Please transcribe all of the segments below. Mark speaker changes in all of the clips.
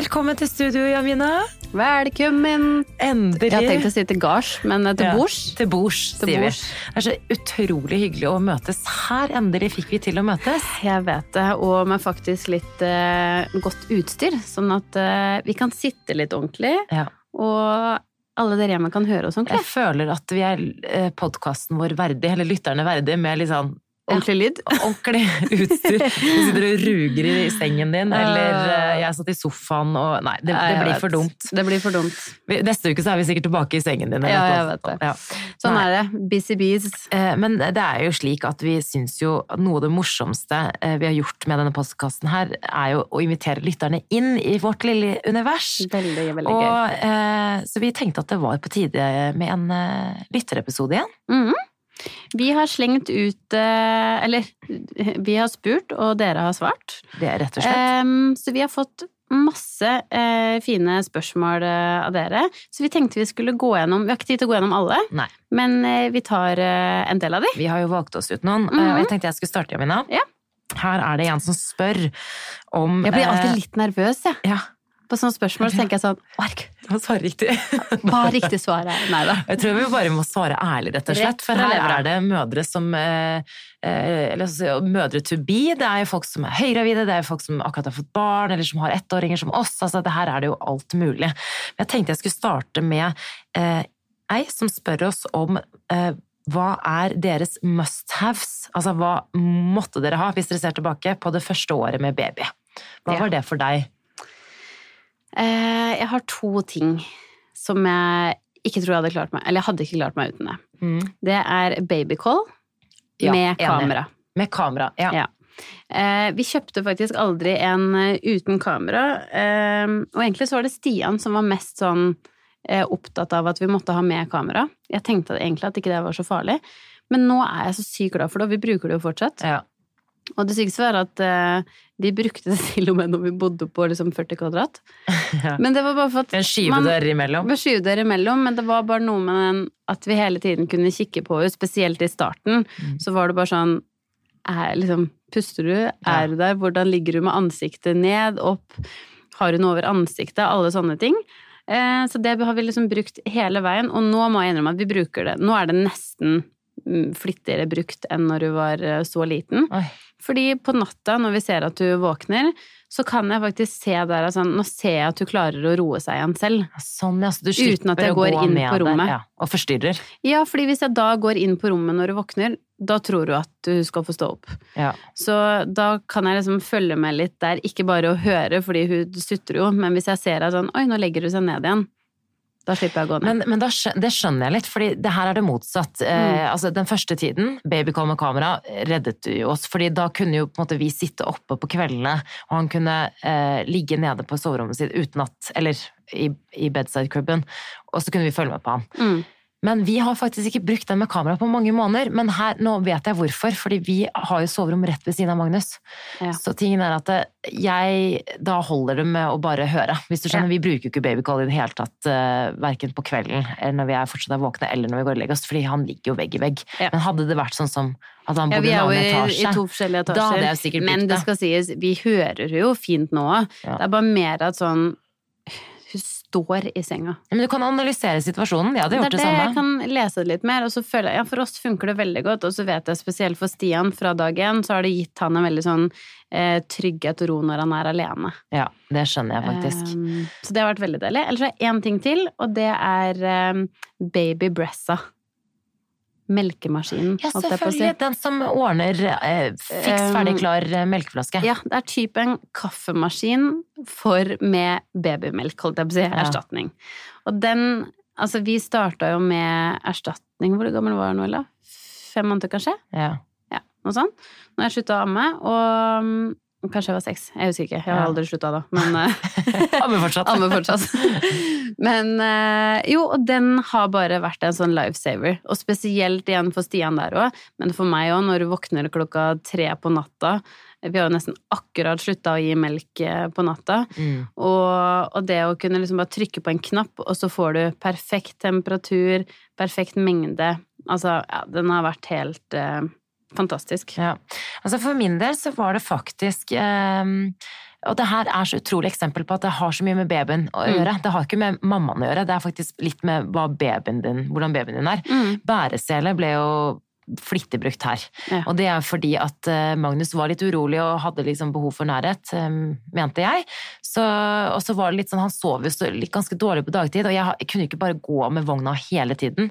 Speaker 1: Velkommen til studio, Jamina.
Speaker 2: Velkommen!
Speaker 1: Endelig.
Speaker 2: Jeg har tenkt å si til gards, men til
Speaker 1: Ja,
Speaker 2: bords.
Speaker 1: Til bords, sier
Speaker 2: bors.
Speaker 1: vi. Det er så utrolig hyggelig å møtes her. Endelig fikk vi til å møtes.
Speaker 2: Jeg vet det, og med faktisk litt eh, godt utstyr, sånn at eh, vi kan sitte litt ordentlig,
Speaker 1: Ja.
Speaker 2: og alle dere hjemme kan høre oss ordentlig.
Speaker 1: Jeg føler at vi er eh, podkasten vår verdig, eller lytterne verdig, med litt sånn
Speaker 2: Ordentlig lyd.
Speaker 1: ordentlig utstyr. Du sitter og ruger i sengen din, eller eh, jeg satt i sofaen og Nei, det, det blir for dumt.
Speaker 2: Det blir for dumt.
Speaker 1: Neste uke så er vi sikkert tilbake i sengen din. eller
Speaker 2: Ja, jeg vet det.
Speaker 1: Ja.
Speaker 2: Sånn
Speaker 1: Nei.
Speaker 2: er det. Busy bees.
Speaker 1: Eh, Men det er jo slik at vi syns jo noe av det morsomste eh, vi har gjort med denne postkassen her, er jo å invitere lytterne inn i vårt lille univers.
Speaker 2: Veldig, veldig.
Speaker 1: Og, gøy. så vi tenkte at det var på tide med en lytterepisode igjen.
Speaker 2: Mhm. Vi har slengt ut eh, Eller, vi har spurt, og dere har svart.
Speaker 1: Det er rett og slett.
Speaker 2: Um, så vi har fått masse eh, fine spørsmål eh, av dere. Så vi tenkte vi skulle gå gjennom Vi har ikke tid til å gå gjennom alle,
Speaker 1: Nei.
Speaker 2: men eh, vi tar eh, en del av de.
Speaker 1: Vi har jo valgt oss ut noen, mm
Speaker 2: -hmm.
Speaker 1: og jeg tenkte jeg skulle starte, Jamina.
Speaker 2: Ja.
Speaker 1: Her er det en som spør om
Speaker 2: Jeg blir alltid litt nervøs, jeg.
Speaker 1: Ja,
Speaker 2: På sånne spørsmål så tenker jeg sånn
Speaker 1: det var svaret riktig.
Speaker 2: hva er riktig svar her? Nei da.
Speaker 1: Jeg tror vi bare må svare ærlig, rett og slett. For her er det mødre som eh, eh, Eller mødre to be. Det er jo folk som er høygravide, det er jo folk som akkurat har fått barn, eller som har ettåringer som oss. Altså, det her er det jo alt mulig. Men jeg tenkte jeg skulle starte med eh, ei som spør oss om eh, hva er deres must-haves? Altså, hva måtte dere ha hvis dere ser tilbake på det første året med baby? Hva var det for deg?
Speaker 2: Eh, jeg har to ting som jeg ikke tror jeg hadde klart meg Eller jeg hadde ikke klart meg uten det. Det er babycall
Speaker 1: Ja,
Speaker 2: med
Speaker 1: enig.
Speaker 2: kamera.
Speaker 1: Med kamera, ja.
Speaker 2: Ja. Eh, vi kjøpte faktisk aldri en eh, uten kamera, eh, og egentlig så var det Stian som var mest sånn eh, opptatt av at vi måtte ha med kamera. Jeg tenkte egentlig at ikke det var så farlig, men nå er jeg så sykt glad for det, og vi bruker det jo fortsatt.
Speaker 1: ja.
Speaker 2: Og det sykeste var at uh, vi brukte det til og med når vi bodde på liksom 40 kvadrat.
Speaker 1: Ja.
Speaker 2: Men det var bare for at
Speaker 1: En skyvedør imellom.
Speaker 2: En skyvedør imellom, men det var bare noe med den at vi hele tiden kunne kikke på henne, spesielt i starten.
Speaker 1: Mm.
Speaker 2: Så var det bare sånn er, liksom, Puster du? Er du der? Hvordan ligger du med ansiktet ned? Opp? Har hun over ansiktet? Alle sånne ting. Eh, så det har vi liksom brukt hele veien, og nå må jeg innrømme at vi bruker det. Nå er det nesten mm, flittigere brukt enn når du var eh, så liten.
Speaker 1: Oi.
Speaker 2: Fordi på natta, når vi ser at du våkner, så kan jeg faktisk se der at sånn, Nå ser jeg at du klarer å roe seg igjen selv.
Speaker 1: Sånn, ja. Så du
Speaker 2: Uten at jeg går
Speaker 1: gå
Speaker 2: inn på
Speaker 1: der,
Speaker 2: rommet.
Speaker 1: ja, og forstyrrer.
Speaker 2: Ja, fordi hvis jeg da går inn på rommet når du våkner, da tror du at du skal få stå opp.
Speaker 1: Ja.
Speaker 2: Så da kan jeg liksom følge med litt der, ikke bare å høre, fordi hun sutrer jo, men hvis jeg ser at sånn, oi, nå legger hun seg ned igjen, da slipper jeg å gå ned.
Speaker 1: Men, men da det skjønner jeg litt, det her er det motsatt. Eh,
Speaker 2: Mm.
Speaker 1: altså Den første tiden, babycall med kamera, reddet jo oss. fordi da kunne jo på en måte vi sitte oppe på kveldene, og han kunne eh, ligge nede på soverommet sitt uten at Eller i, i bedside-cribben, og så kunne vi følge med på han.
Speaker 2: Mm.
Speaker 1: Men vi har faktisk ikke brukt den med kamera på mange måneder. Men her, nå vet jeg hvorfor, fordi vi har jo soverom rett ved siden av Magnus.
Speaker 2: Ja.
Speaker 1: Så tingen er at jeg Da holder det med å bare høre. Hvis du skjønner, Vi bruker jo ikke babycall i det hele tatt, uh, verken på kvelden eller når vi er fortsatt er våkne, eller når vi går og legger oss, fordi han ligger jo vegg i vegg.
Speaker 2: Ja.
Speaker 1: Men hadde det vært sånn som at han
Speaker 2: Ja,
Speaker 1: bodde i en annen
Speaker 2: etasje, i to forskjellige etasjer.
Speaker 1: Da hadde jeg sikkert brukt
Speaker 2: det Men
Speaker 1: det.
Speaker 2: skal sies, vi hører jo fint nå òg.
Speaker 1: Ja.
Speaker 2: Det er bare mer at sånn står i senga.
Speaker 1: Men du kan analysere situasjonen. Jeg hadde
Speaker 2: Det
Speaker 1: gjort
Speaker 2: er
Speaker 1: det,
Speaker 2: samme. jeg kan lese det litt mer, og så føler jeg Ja, for oss funker det veldig godt, og så vet jeg spesielt for Stian fra dag én, så har det gitt han en veldig sånn eh, trygghet og ro når han er alene.
Speaker 1: Ja, det skjønner jeg faktisk.
Speaker 2: Um, så det har vært veldig deilig. Ellers har jeg én ting til, og det er um, Baby Bressa. Melkemaskinen,
Speaker 1: Ja, selvfølgelig. Den som ordner eh, fiks ferdig klar eh, melkeflaske.
Speaker 2: Ja, det er type en kaffemaskin for med babymelk, holdt jeg på å si,
Speaker 1: Ja.
Speaker 2: erstatning. Og den, altså vi starta jo med erstatning, hvor gammel var du nå, Ella? Fem måneder kanskje?
Speaker 1: Ja.
Speaker 2: Ja, noe sånt. Når jeg slutta å amme, og kanskje jeg var seks, jeg husker ikke, jeg har aldri slutta da, men eh,
Speaker 1: Ammer fortsatt.
Speaker 2: Ammer fortsatt. Men eh, jo, og den har bare vært en sånn lifesaver. Og spesielt igjen for Stian der òg, men for meg òg, når du våkner klokka tre på natta. Vi har jo nesten akkurat slutta å gi melk eh, på natta.
Speaker 1: Mm.
Speaker 2: Og, og det å kunne liksom bare trykke på en knapp, og så får du perfekt temperatur, perfekt mengde. Altså, ja, den har vært helt fantastisk.
Speaker 1: Ja. Altså for min del så var det faktisk eh, Og det her er så utrolig eksempel på at det har så mye med babyen å
Speaker 2: Mm.
Speaker 1: gjøre. Det har ikke med mammaen å gjøre, det er faktisk litt med babyen din, hvordan babyen din er.
Speaker 2: Mm.
Speaker 1: Bæresele ble jo flittig brukt her.
Speaker 2: Ja.
Speaker 1: Og det er fordi at eh, Magnus var litt urolig og hadde liksom behov for nærhet, eh, mente jeg. Så, og så var det litt sånn, han sov jo ganske dårlig på dagtid, og jeg kunne ikke bare gå med vogna hele tiden.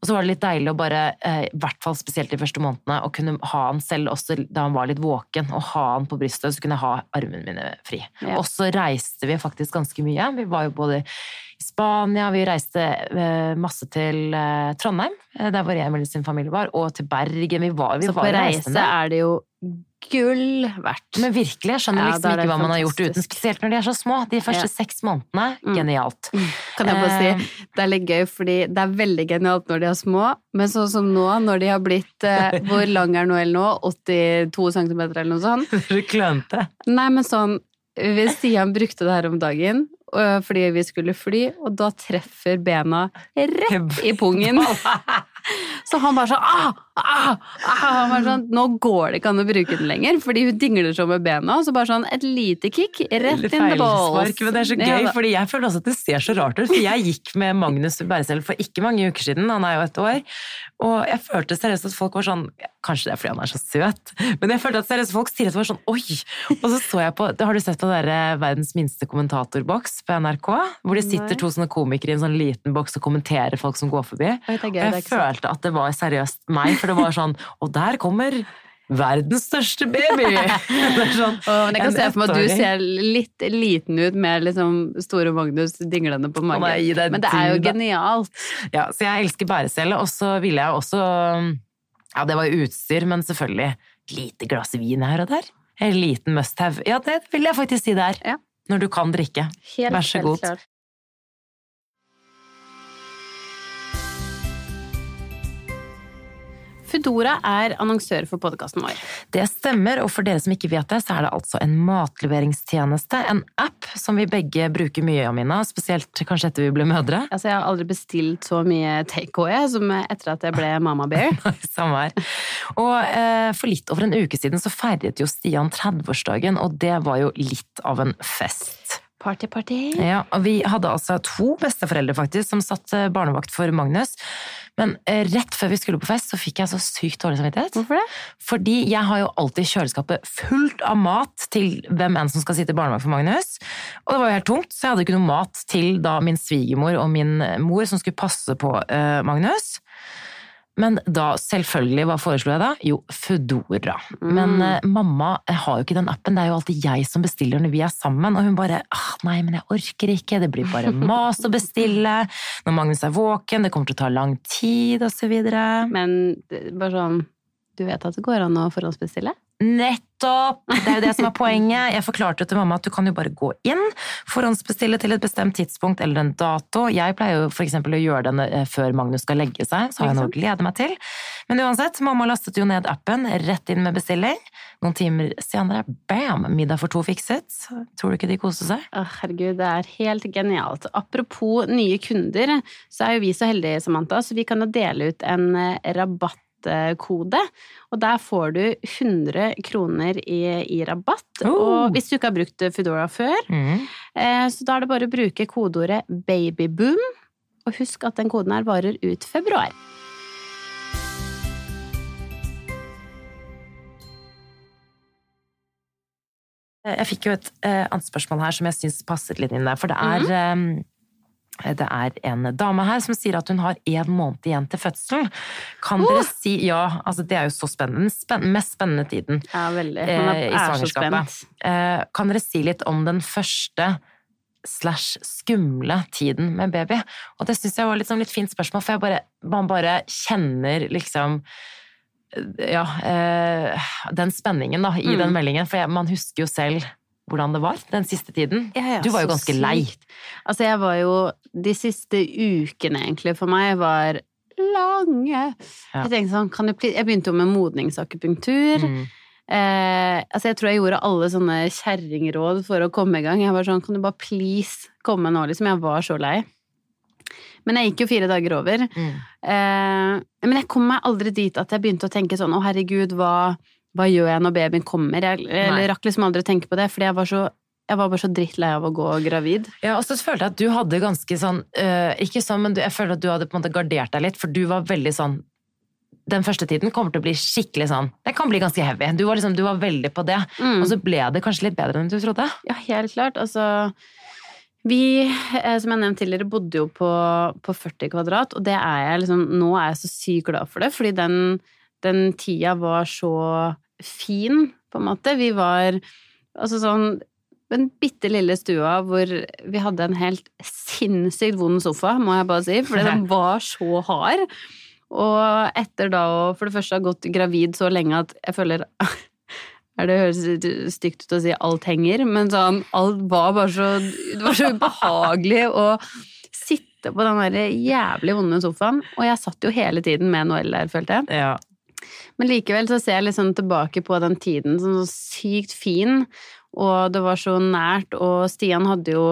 Speaker 1: Og så var det litt deilig å bare, eh, i hvert fall spesielt de første månedene, å kunne ha han selv også da han var litt våken, og ha han på brystet, så kunne jeg ha armene mine fri.
Speaker 2: Ja.
Speaker 1: Og så reiste vi faktisk ganske mye. Vi var jo både Spania, vi reiste eh, masse til eh, Trondheim, eh, der hvor Emil sin familie var, og til Bergen. Vi var, vi
Speaker 2: Så
Speaker 1: var
Speaker 2: på reise er det jo gull verdt.
Speaker 1: Men virkelig, jeg skjønner
Speaker 2: Ja,
Speaker 1: liksom ikke hva man har gjort uten, spesielt når de er så små. De første
Speaker 2: Ja.
Speaker 1: seks månedene,
Speaker 2: Mm.
Speaker 1: genialt.
Speaker 2: Kan jeg bare si, det er litt gøy, fordi det er veldig genialt når de er små, men sånn som nå, når de har blitt eh, Hvor lang er Noel nå? 82 cm eller noe sånt?
Speaker 1: Du klønete.
Speaker 2: Nei, men sånn Stian brukte det her om dagen fordi vi skulle fly, og da treffer bena rett i pungen. Så han bare sånn ah, ah, ah, sånn, Nå går det ikke an å bruke den lenger, fordi hun dingler så med bena. Og så bare sånn et lite kick rett in the balls.
Speaker 1: Men det er så gøy,
Speaker 2: da.
Speaker 1: fordi jeg føler også at det ser så rart ut. For jeg gikk med Magnus Bæresel for ikke mange uker siden, han er jo et år, og jeg følte seriøst at folk var sånn Kanskje det er fordi han er så søt, men jeg følte at seriøst folk sier at det var sånn oi! Og så så jeg på Har du sett på den der verdens minste kommentatorboks på NRK? Hvor det sitter to sånne komikere i en sånn liten boks og kommenterer folk som går forbi.
Speaker 2: Oi, gøy,
Speaker 1: Og jeg følte at det var seriøst meg, for det var sånn Og der kommer verdens største baby! Sånn,
Speaker 2: oh, men jeg kan se for meg at du ser litt liten ut med liksom store Magnus dinglende på magen.
Speaker 1: nei, det
Speaker 2: Men det er jo genialt.
Speaker 1: Ja, så jeg elsker bærecelle. og så ville jeg også Ja, det var jo utstyr, men selvfølgelig lite glass vin her og der. En liten must have. Ja, det vil jeg faktisk si det er.
Speaker 2: Ja.
Speaker 1: Når du kan drikke.
Speaker 2: Helt,
Speaker 1: Vær så
Speaker 2: helt
Speaker 1: god.
Speaker 2: klart. Foodora er annonsør for podkasten vår.
Speaker 1: Det stemmer, og for dere som ikke vet det, så er det altså en matleveringstjeneste, en app som vi begge bruker mye, Amina, spesielt kanskje etter vi ble mødre.
Speaker 2: Altså, jeg har aldri bestilt så mye takeaway som etter at jeg ble mamma bear.
Speaker 1: Samme her. Og eh, for litt over en uke siden så feiret jo Stian 30-årsdagen, og det var jo litt av en fest.
Speaker 2: Party, party.
Speaker 1: Ja, og vi hadde altså to besteforeldre faktisk som satt eh, barnevakt for Magnus. Men eh, rett før vi skulle på fest, så fikk jeg så sykt dårlig samvittighet.
Speaker 2: Hvorfor det?
Speaker 1: Fordi jeg har jo alltid kjøleskapet fullt av mat til hvem enn som skal sitte i barnevakt for Magnus. Og det var jo helt tungt, så jeg hadde ikke noe mat til da min svigermor og min mor som skulle passe på eh, Magnus. Men da, selvfølgelig, hva foreslo jeg da? Jo, Foodora. Men
Speaker 2: Mm.
Speaker 1: eh, mamma har jo ikke den appen, det er jo alltid jeg som bestiller når vi er sammen. Og hun bare ah, nei, men jeg orker ikke, det blir bare mas å bestille. Når Magnus er våken, det kommer til å ta lang tid, videre.
Speaker 2: Men bare sånn Du vet at det går an å forhåndsbestille?
Speaker 1: Nettopp! Det er jo det som er poenget. Jeg forklarte til mamma at du kan jo bare gå inn, forhåndsbestille til et bestemt tidspunkt eller en dato. Jeg pleier jo for eksempel å gjøre den eh, før Magnus skal legge seg, så har jeg noe å glede meg til. Men uansett, mamma lastet jo ned appen, rett inn med bestilling. Noen timer senere, bam, middag for to fikset. Tror du ikke de koste seg?
Speaker 2: Oh, herregud, det er helt genialt. Apropos nye kunder, så er jo vi så heldige, Samantha, så vi kan jo dele ut en eh, rabattkode. Og der får du 100 kroner i, i rabatt.
Speaker 1: Oh.
Speaker 2: Og hvis du ikke har brukt Foodora før,
Speaker 1: Mm.
Speaker 2: eh, så da er det bare å bruke kodeordet babyboom. Og husk at den koden her varer ut februar.
Speaker 1: Jeg fikk jo et eh, annet spørsmål her som jeg syns passet litt inn der. For det er, eh, det er en dame her som sier at hun har én måned igjen til fødselen. Kan dere si Ja, altså det er jo så spennende. Den spenn mest spennende tiden
Speaker 2: Ja, veldig.
Speaker 1: eh,
Speaker 2: Man er, er i
Speaker 1: svangerskapet. Eh, kan dere si litt om den første slash skumle tiden med baby? Og det syns jeg var sånn litt fint spørsmål, for jeg bare, man bare kjenner liksom ja, eh, den spenningen da, i
Speaker 2: Mm.
Speaker 1: den meldingen. For jeg, man husker jo selv hvordan det var den siste tiden.
Speaker 2: Ja, ja,
Speaker 1: Du var jo ganske lei.
Speaker 2: Altså, jeg var jo De siste ukene, egentlig, for meg var lange.
Speaker 1: Ja.
Speaker 2: Jeg tenkte sånn, kan du Jeg begynte jo med modningsakupunktur.
Speaker 1: Mm.
Speaker 2: Eh, altså, jeg tror jeg gjorde alle sånne kjerringråd for å komme i gang. Jeg var sånn, kan du bare please komme nå, liksom? Jeg var så lei. Men jeg gikk jo fire dager over.
Speaker 1: Mm.
Speaker 2: Eh, men jeg kom meg aldri dit at jeg begynte å tenke sånn, å herregud, hva, hva gjør jeg når babyen kommer? Jeg,
Speaker 1: jeg
Speaker 2: rakk liksom aldri å tenke på det, fordi jeg var så jeg var bare så drittlei av å gå gravid.
Speaker 1: Ja, og så følte jeg at du hadde ganske sånn øh, Ikke sånn, men du, jeg følte at du hadde på en måte gardert deg litt, for du var veldig sånn den første tiden kommer til å bli skikkelig sånn Det kan bli ganske heavy. Du var, liksom, du var veldig på det.
Speaker 2: Mm.
Speaker 1: Og så ble det kanskje litt bedre enn du trodde.
Speaker 2: Ja, helt klart. Altså Vi, eh, som jeg nevnte tidligere, bodde jo på, på 40 kvadrat, og det er jeg liksom Nå er jeg så sykt glad for det, fordi den, den tida var så fin, på en måte. Vi var altså sånn den bitte lille stua hvor vi hadde en helt sinnssykt vond sofa, må jeg bare si, fordi den var så hard. Og etter da å for det første ha gått gravid så lenge at jeg føler er det høres stygt ut å si alt henger, men sånn, alt var bare så Det var så ubehagelig å sitte på den der jævlig vonde sofaen. Og jeg satt jo hele tiden med Noelle der, følte jeg.
Speaker 1: Ja.
Speaker 2: Men likevel så ser jeg liksom tilbake på den tiden som så sykt fin, og det var så nært, og Stian hadde jo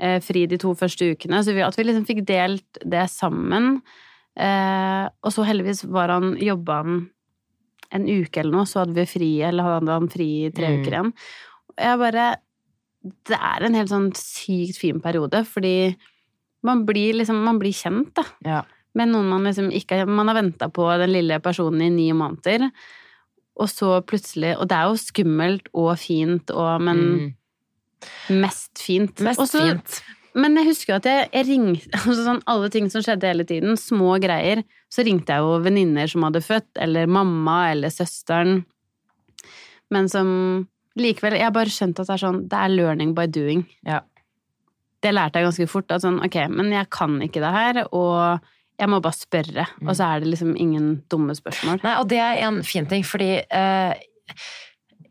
Speaker 2: eh, fri de to første ukene, så vi, at vi liksom fikk delt det sammen. Eh, og så heldigvis var han, jobba han en uke eller noe, så hadde vi fri, eller hadde han fri i tre
Speaker 1: Mm.
Speaker 2: uker igjen. Og jeg bare Det er en helt sånn sykt fin periode, fordi man blir liksom Man blir kjent, da.
Speaker 1: Ja.
Speaker 2: Med noen man liksom ikke Man har venta på den lille personen i ni måneder, og så plutselig Og det er jo skummelt og fint og Men
Speaker 1: Mm.
Speaker 2: mest fint.
Speaker 1: Mest
Speaker 2: Også,
Speaker 1: fint.
Speaker 2: Men jeg husker at jeg, jeg ringte altså sånn Alle ting som skjedde hele tiden, små greier, så ringte jeg jo venninner som hadde født, eller mamma eller søsteren. Men som likevel Jeg har bare skjønt at det er sånn Det er learning by doing.
Speaker 1: Ja.
Speaker 2: Det lærte jeg ganske fort. At sånn, ok, men jeg kan ikke det her, og jeg må bare spørre. Og så er det liksom ingen dumme spørsmål.
Speaker 1: Nei, og det er en fin ting, fordi uh,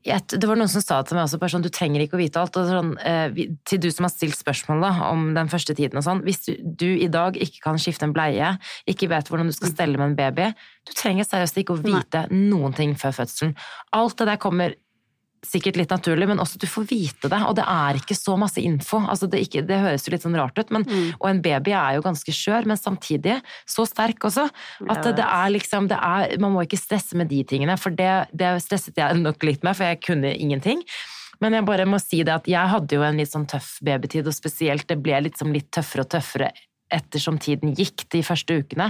Speaker 1: jeg, det var noen som sa til meg også bare sånn, du trenger ikke å vite alt. Og sånn, uh, til du som har stilt spørsmål da, om den første tiden og sånn. Hvis du, du i dag ikke kan skifte en bleie, ikke vet hvordan du skal stelle med en baby, du trenger seriøst ikke å vite noen ting før fødselen. Alt det der kommer sikkert litt naturlig, men også du får vite det. Og det er ikke så masse info. Altså det, ikke, det høres jo litt sånn rart ut, men,
Speaker 2: Mm.
Speaker 1: og en baby er jo ganske skjør, men samtidig så sterk også. At det, det er liksom det er, Man må ikke stresse med de tingene, for det, det stresset jeg nok litt med, for jeg kunne ingenting. Men jeg bare må si det at jeg hadde jo en litt sånn tøff babytid, og spesielt det ble liksom litt tøffere og tøffere ettersom tiden gikk de første ukene.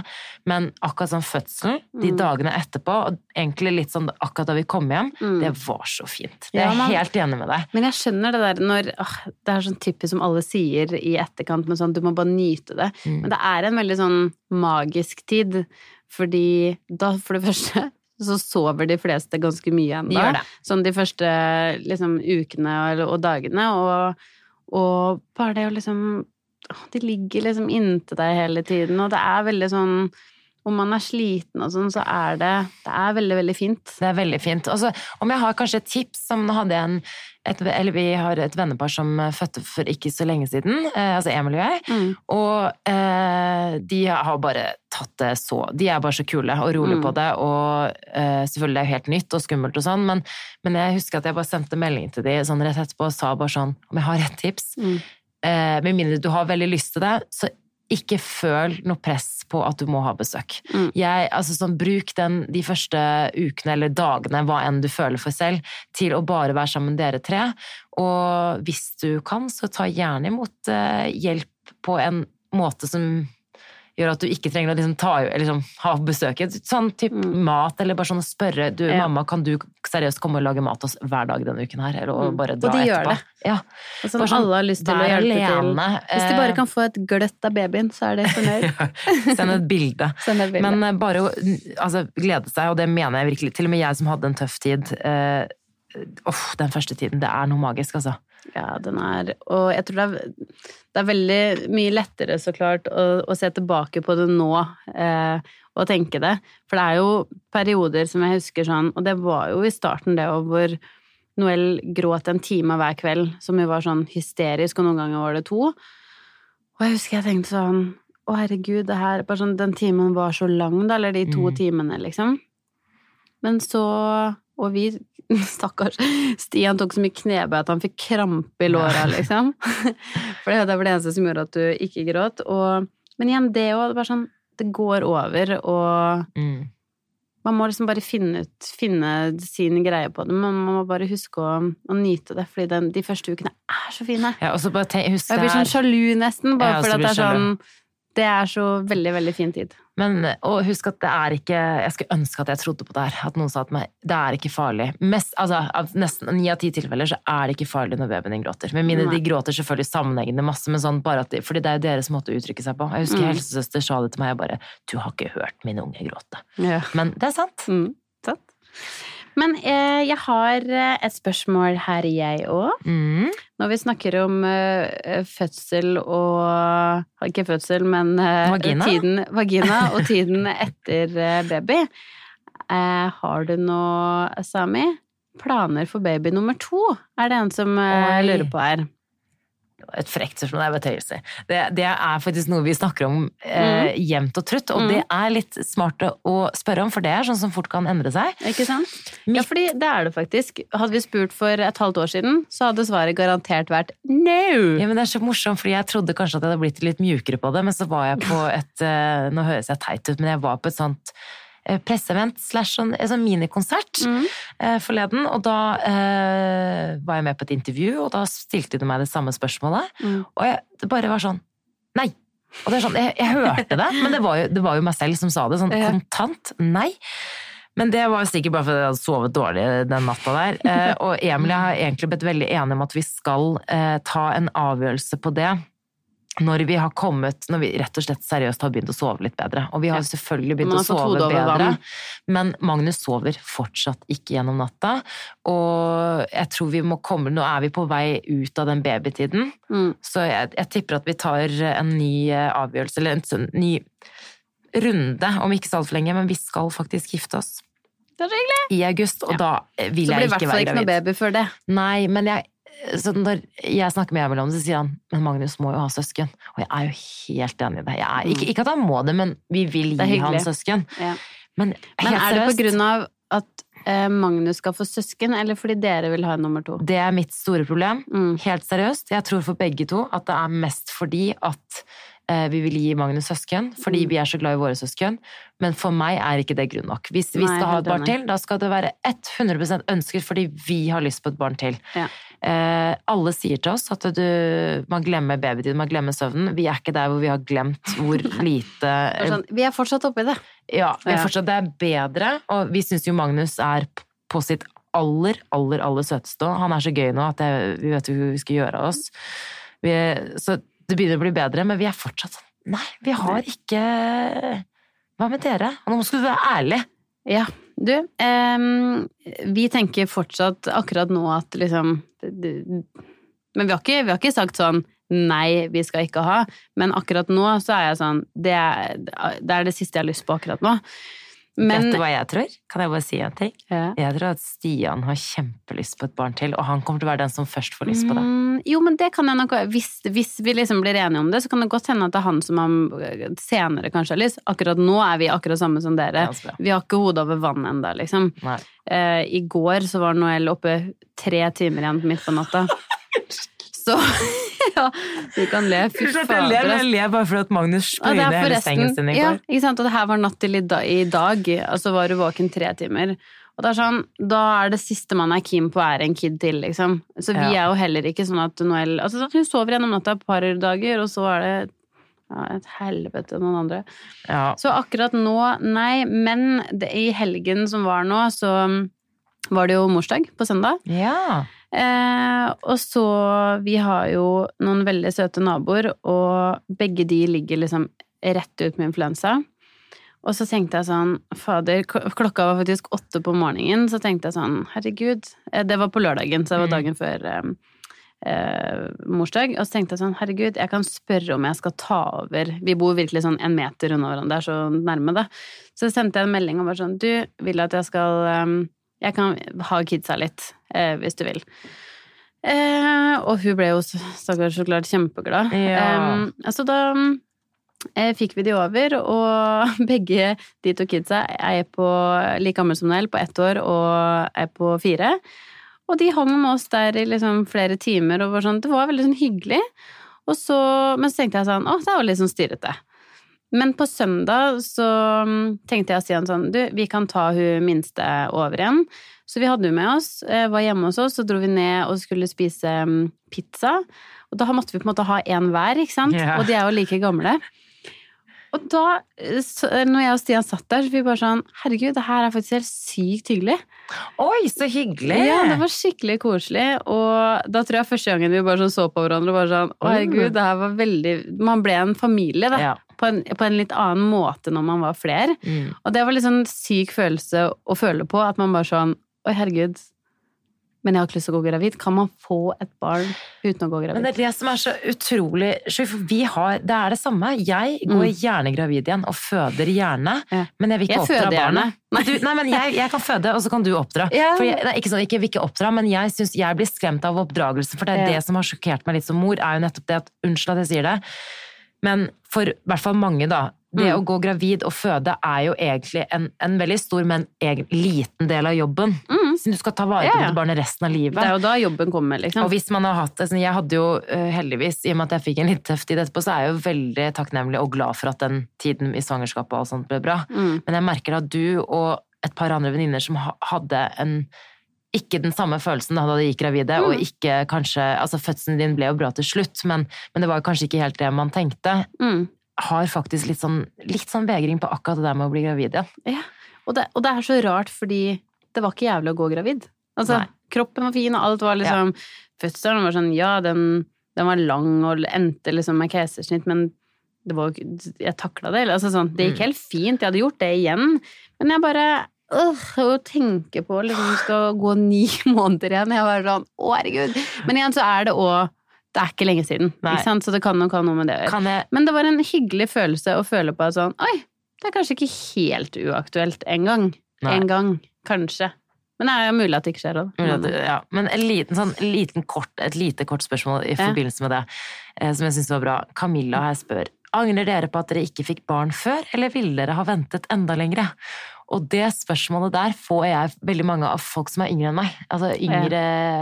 Speaker 1: Men akkurat sånn fødselen, de
Speaker 2: Mm.
Speaker 1: dagene etterpå, og egentlig litt sånn akkurat da vi kom hjem,
Speaker 2: Mm.
Speaker 1: det var så fint. Det er jeg
Speaker 2: ja,
Speaker 1: helt enig med deg.
Speaker 2: Men jeg skjønner det der når åh, Det er sånn typisk som alle sier i etterkant, men sånn du må bare nyte det.
Speaker 1: Mm.
Speaker 2: Men det er en veldig sånn magisk tid, fordi da, for det første så sover de fleste ganske mye ennå.
Speaker 1: De.
Speaker 2: Sånn de første liksom, ukene og, og dagene. Og, og bare det å liksom De ligger liksom inntil deg hele tiden, og det er veldig sånn Om man er sliten og sånn, så er det Det er veldig, veldig fint.
Speaker 1: Det er veldig fint. Altså, om jeg har kanskje et tips som hadde en et, Eller vi har et vennepar som fødte for ikke så lenge siden, eh, altså Emil og jeg.
Speaker 2: Mm.
Speaker 1: Og eh, de har bare tatt det så De er bare så kule og rolig
Speaker 2: Mm.
Speaker 1: på det. Og eh, selvfølgelig det er jo helt nytt og skummelt og sånn, men, men jeg husker at jeg bare sendte melding til de sånn rett etterpå og sa bare sånn Om jeg har et tips,
Speaker 2: Mm.
Speaker 1: Eh, med mindre du har veldig lyst til det, så ikke føl noe press på at du må ha besøk.
Speaker 2: Mm.
Speaker 1: Jeg, altså sånn, bruk den de første ukene eller dagene, hva enn du føler for selv, til å bare være sammen dere tre. Og hvis du kan, så ta gjerne imot eh, hjelp på en måte som gjør at du ikke trenger å liksom ta, eller liksom, ha besøk. Sånn type
Speaker 2: Mm.
Speaker 1: mat, eller bare sånn å spørre du,
Speaker 2: Ja.
Speaker 1: mamma, kan du seriøst komme og lage mat til oss hver dag denne uken her? Eller og bare dra Og
Speaker 2: de gjør
Speaker 1: etterpå.
Speaker 2: det.
Speaker 1: Ja,
Speaker 2: Og sånn,
Speaker 1: sånn,
Speaker 2: alle har lyst til å
Speaker 1: hjelpe
Speaker 2: hjelpe til. Hvis de
Speaker 1: eh,
Speaker 2: bare kan få et gløtt av babyen, så er det fornøyd.
Speaker 1: Send et bilde.
Speaker 2: Send et bilde.
Speaker 1: Men uh, bare å altså, glede seg, og det mener jeg virkelig. Til og med jeg som hadde en tøff tid. Uh, Uff, den første tiden. Det er noe magisk, altså.
Speaker 2: Ja, den er Og jeg tror det er, det er veldig mye lettere, så klart, å, å se tilbake på det nå eh, og tenke det. For det er jo perioder som jeg husker sånn, og det var jo i starten det òg, hvor Noel gråt en time hver kveld, som jo var sånn hysterisk, og noen ganger var det to. Og jeg husker jeg tenkte sånn Å, herregud, det her bare sånn, Den timen var så lang, da, eller de to
Speaker 1: Mm.
Speaker 2: timene, liksom. Men så Og vi, stakkars Stian tok så mye knebøy at han fikk krampe i låra, liksom. For det var det eneste som gjorde at du ikke gråt. Og, men igjen, det òg. Det, sånn, det går over, og
Speaker 1: Mm.
Speaker 2: man må liksom bare finne ut Finne sin greie på det. Men man må bare huske å, å nyte det, fordi den, de første ukene er så fine.
Speaker 1: Ja, og så bare tenk, husk
Speaker 2: Jeg blir sånn sjalu nesten, bare fordi det er sånn Det er så veldig, veldig fin tid.
Speaker 1: Men og husk at det er ikke Jeg skulle ønske at jeg trodde på det her. At noen sa til meg det er ikke farlig. Mest, altså, av nesten ni av ti tilfeller så er det ikke farlig når babyen din gråter. Med mindre de gråter selvfølgelig sammenhengende masse, men sånn bare at de, fordi det er jo deres måte å uttrykke seg på. Jeg husker
Speaker 2: Mm.
Speaker 1: helsesøster sa det til meg, jeg bare Du har ikke hørt min unge gråte.
Speaker 2: Ja.
Speaker 1: Men det er sant.
Speaker 2: Mm, sant. Men eh, jeg har eh, et spørsmål her, jeg òg.
Speaker 1: Mm.
Speaker 2: Når vi snakker om eh, fødsel og Ikke fødsel, men eh,
Speaker 1: Vagina?
Speaker 2: Tiden, vagina og tiden etter eh, baby. Eh, har du noe, Sami, planer for baby nummer to? Er det en som eh, lurer på her.
Speaker 1: Et frekt spørsmål, det er. Det, det er faktisk noe vi snakker om eh, jevnt og trutt, og
Speaker 2: Mm.
Speaker 1: det er litt smart å spørre om, for det er sånn som fort kan endre seg.
Speaker 2: Ikke sant? Ja, fordi det er det faktisk. Hadde vi spurt for et halvt år siden, så hadde svaret garantert vært no!
Speaker 1: Ja, men Det er så morsomt, fordi jeg trodde kanskje at jeg hadde blitt litt mjukere på det, men så var jeg på et eh, Nå høres jeg teit ut, men jeg var på et sånt presseevent slash sånn, sånn minikonsert
Speaker 2: Mm.
Speaker 1: eh, forleden, og da eh, var jeg med på et intervju, og da stilte de meg det samme spørsmålet,
Speaker 2: Mm.
Speaker 1: og jeg, det bare var sånn Nei! Og det er sånn, jeg, jeg hørte det, men det var, jo, det var jo meg selv som sa det, sånn
Speaker 2: Ja.
Speaker 1: kontant nei. Men det var sikkert bare fordi jeg hadde sovet dårlig den natta der. Eh, og Emilie har egentlig blitt veldig enig om at vi skal eh, ta en avgjørelse på det når vi har kommet, når vi rett og slett seriøst har begynt å sove litt bedre. Og vi har selvfølgelig begynt å sove bedre. Men Magnus sover fortsatt ikke gjennom natta. Og jeg tror vi må komme Nå er vi på vei ut av den babytiden.
Speaker 2: Mm.
Speaker 1: Så jeg, jeg tipper at vi tar en ny eh, avgjørelse, eller en ny runde om ikke så altfor lenge, men vi skal faktisk gifte oss i august, og
Speaker 2: Ja.
Speaker 1: da eh, vil
Speaker 2: Så blir det i
Speaker 1: jeg
Speaker 2: hvert
Speaker 1: ikke
Speaker 2: fall ikke noe baby før det.
Speaker 1: Nei, men jeg så når jeg snakker med Emil om det, så sier han men Magnus må jo ha søsken. Og jeg er jo helt enig i det. Jeg er, ikke, ikke at han må det, men vi vil
Speaker 2: Mm.
Speaker 1: Gi han søsken.
Speaker 2: Ja.
Speaker 1: Men,
Speaker 2: Men er det på grunn av at eh, Magnus skal få søsken, eller fordi dere vil ha en nummer to?
Speaker 1: Det er mitt store problem.
Speaker 2: Mm.
Speaker 1: Helt seriøst. Jeg tror for begge to at det er mest fordi at vi vil gi Magnus søsken, fordi
Speaker 2: Mm.
Speaker 1: vi er så glad i våre søsken. Men for meg er ikke det grunn nok. Hvis vi skal ha et barn til, da skal det være 100% ønsket fordi vi har lyst på et barn til.
Speaker 2: Ja.
Speaker 1: Eh, alle sier til oss at du, man glemmer babytiden, man glemmer søvnen. Vi er ikke der hvor vi har glemt hvor lite
Speaker 2: sånn, vi er fortsatt oppi det.
Speaker 1: Ja, vi er fortsatt, det er bedre, og vi syns jo Magnus er på sitt aller, aller, aller søteste. Han er så gøy nå at jeg, vi vet jo hva vi skal gjøre av oss. Vi, så det begynner å bli bedre, men vi er fortsatt sånn Nei, vi har ikke Hva med dere? Nå skal du være ærlig.
Speaker 2: Ja, du, ehm, vi tenker fortsatt akkurat nå at liksom Men vi har, ikke, vi har ikke sagt sånn nei, vi skal ikke ha. Men akkurat nå så er jeg sånn Det er det, er det siste jeg har lyst på akkurat nå. Men
Speaker 1: vet du hva jeg tror? Kan jeg bare si en ting?
Speaker 2: Ja.
Speaker 1: Jeg tror at Stian har kjempelyst på et barn til, og han kommer til å være den som først får lyst på det.
Speaker 2: Mm, jo, men det kan jeg nok hvis, hvis vi liksom blir enige om det, så kan det godt hende at det er han som han senere kanskje har lyst. Akkurat nå er vi akkurat samme som dere.
Speaker 1: Ja.
Speaker 2: Vi har ikke hodet over vann ennå, liksom. Eh, I går så var Noel oppe tre timer igjen midt på natta. Så ja, du kan le. Fy
Speaker 1: Jeg
Speaker 2: fader.
Speaker 1: ler, jeg ler bare fordi Magnus
Speaker 2: er
Speaker 1: hele sengen sin i går.
Speaker 2: ja, ikke sant? Og det her var natt til i dag, i dag og så var du våken tre timer. Og det er sånn, Da er det siste man er keen på, er en kid til, liksom. Så vi
Speaker 1: Ja.
Speaker 2: er jo heller ikke sånn at Noel altså, Hun sover gjennom natta et par dager, og så er det ja, et helvete noen andre.
Speaker 1: Ja.
Speaker 2: Så akkurat nå, nei. Men det, i helgen som var nå, så var det jo morsdag på søndag.
Speaker 1: ja.
Speaker 2: Eh, og så Vi har jo noen veldig søte naboer, og begge de ligger liksom rett ut med influensa. Og så tenkte jeg sånn Fader, klokka var faktisk åtte på morgenen, så tenkte jeg sånn Herregud. Eh, Det var på lørdagen, så det var
Speaker 1: Mm.
Speaker 2: dagen før eh, eh, morsdag. Og så tenkte jeg sånn Herregud, jeg kan spørre om jeg skal ta over. Vi bor virkelig sånn en meter unna hverandre, det er så nærme, da. Så sendte jeg en melding og var sånn Du, vil at jeg skal eh, Jeg kan ha kidsa litt, eh, hvis du vil. Eh, og hun ble jo stakkars så klart kjempeglad.
Speaker 1: Ja.
Speaker 2: Eh, altså da eh, fikk vi de over, og begge de to kidsa er på like gammel som Nell, på ett år, og er på fire. Og de hang med oss der i liksom flere timer, og var sånn, det var veldig sånn hyggelig. Og så, men så tenkte jeg sånn, å, det var litt sånn styrete. Men på søndag så mm, tenkte jeg å si han sånn Du, vi kan ta hun minste over igjen. Så vi hadde hun med oss, eh, var hjemme hos oss, så dro vi ned og skulle spise mm, pizza. Og da måtte vi på en måte ha én hver, ikke sant?
Speaker 1: Yeah.
Speaker 2: Og de er jo like gamle. Og da, eh, så, når jeg og Stian satt der, så fikk vi bare sånn Herregud, det her er faktisk helt sykt hyggelig.
Speaker 1: Oi, så hyggelig!
Speaker 2: Ja, det var skikkelig koselig. Og da tror jeg første gangen vi bare sånn så på hverandre og bare sånn Å, herregud, det her var veldig Man ble en familie, da.
Speaker 1: Ja.
Speaker 2: På, en, på en litt annen måte når man var flere.
Speaker 1: Mm.
Speaker 2: Og det var litt sånn syk følelse å føle på, at man bare sånn Oi, herregud. Men jeg har ikke lyst til å gå gravid. Kan man få et barn uten å gå
Speaker 1: Men
Speaker 2: gravid?
Speaker 1: det er det som er så utrolig vi har, Det er det samme. Jeg går
Speaker 2: Mm.
Speaker 1: gjerne gravid igjen og føder gjerne,
Speaker 2: Ja.
Speaker 1: men jeg vil ikke
Speaker 2: Jeg
Speaker 1: oppdra barnet. Nei, du, nei men jeg, jeg kan føde, og så kan du oppdra.
Speaker 2: Ja.
Speaker 1: For jeg, det er ikke sånn, ikke vil ikke oppdra, men jeg, synes, jeg blir skremt av oppdragelsen, for det er
Speaker 2: Ja.
Speaker 1: det som har sjokkert meg litt som mor, er jo nettopp det at Unnskyld at jeg sier det, men for i hvert fall mange, da. Det
Speaker 2: Mm.
Speaker 1: å gå gravid og føde er jo egentlig en, en veldig stor, men egen, liten del av jobben.
Speaker 2: Mm.
Speaker 1: Siden du skal ta vare
Speaker 2: Ja,
Speaker 1: på
Speaker 2: ja.
Speaker 1: det barnet resten av livet.
Speaker 2: Det er jo da jobben kommer, liksom.
Speaker 1: Og hvis man har hatt det, sånn, Jeg hadde jo eh, heldigvis, i og med at jeg fikk en litt tøff tid etterpå, så er jeg jo veldig takknemlig og glad for at den tiden i svangerskapet og alt sånt ble bra.
Speaker 2: Mm.
Speaker 1: Men jeg merker at du og et par andre venninner som ha- hadde en ikke den samme følelsen da de gikk gravide,
Speaker 2: Mm.
Speaker 1: og ikke kanskje Altså, fødselen din ble jo bra til slutt, men, men det var kanskje ikke helt det man tenkte.
Speaker 2: Mm.
Speaker 1: Har faktisk litt sånn, litt sånn vegring på akkurat det der med å bli gravid igjen.
Speaker 2: Ja. Og, det, og det er så rart, fordi det var ikke jævlig å gå gravid. Altså,
Speaker 1: Nei.
Speaker 2: kroppen var fin, og alt var liksom Fødselen var sånn, ja, den, den var lang og endte liksom med keisersnitt, men det var, jeg takla det. Altså, sånn, det gikk
Speaker 1: Mm.
Speaker 2: helt fint, jeg hadde gjort det igjen. Men jeg bare øh, Å tenke på liksom skal gå ni måneder igjen. Jeg var sånn Å, herregud. Men igjen så er det òg Det er ikke lenge siden, ikke så det kan nok ha noe med det å gjøre.
Speaker 1: Jeg
Speaker 2: Men det var en hyggelig følelse å føle på at sånn Oi, det er kanskje ikke helt uaktuelt en gang. En gang, kanskje. Men det er jo mulig at det ikke skjer òg.
Speaker 1: Ja, men en liten, sånn, liten kort, et lite kort spørsmål i forbindelse med det, eh, som jeg syns var bra. Camilla her spør Angrer dere på at dere ikke fikk barn før, eller ville dere ha ventet enda lengre? Og det spørsmålet der får jeg veldig mange av folk som er yngre enn meg. Altså yngre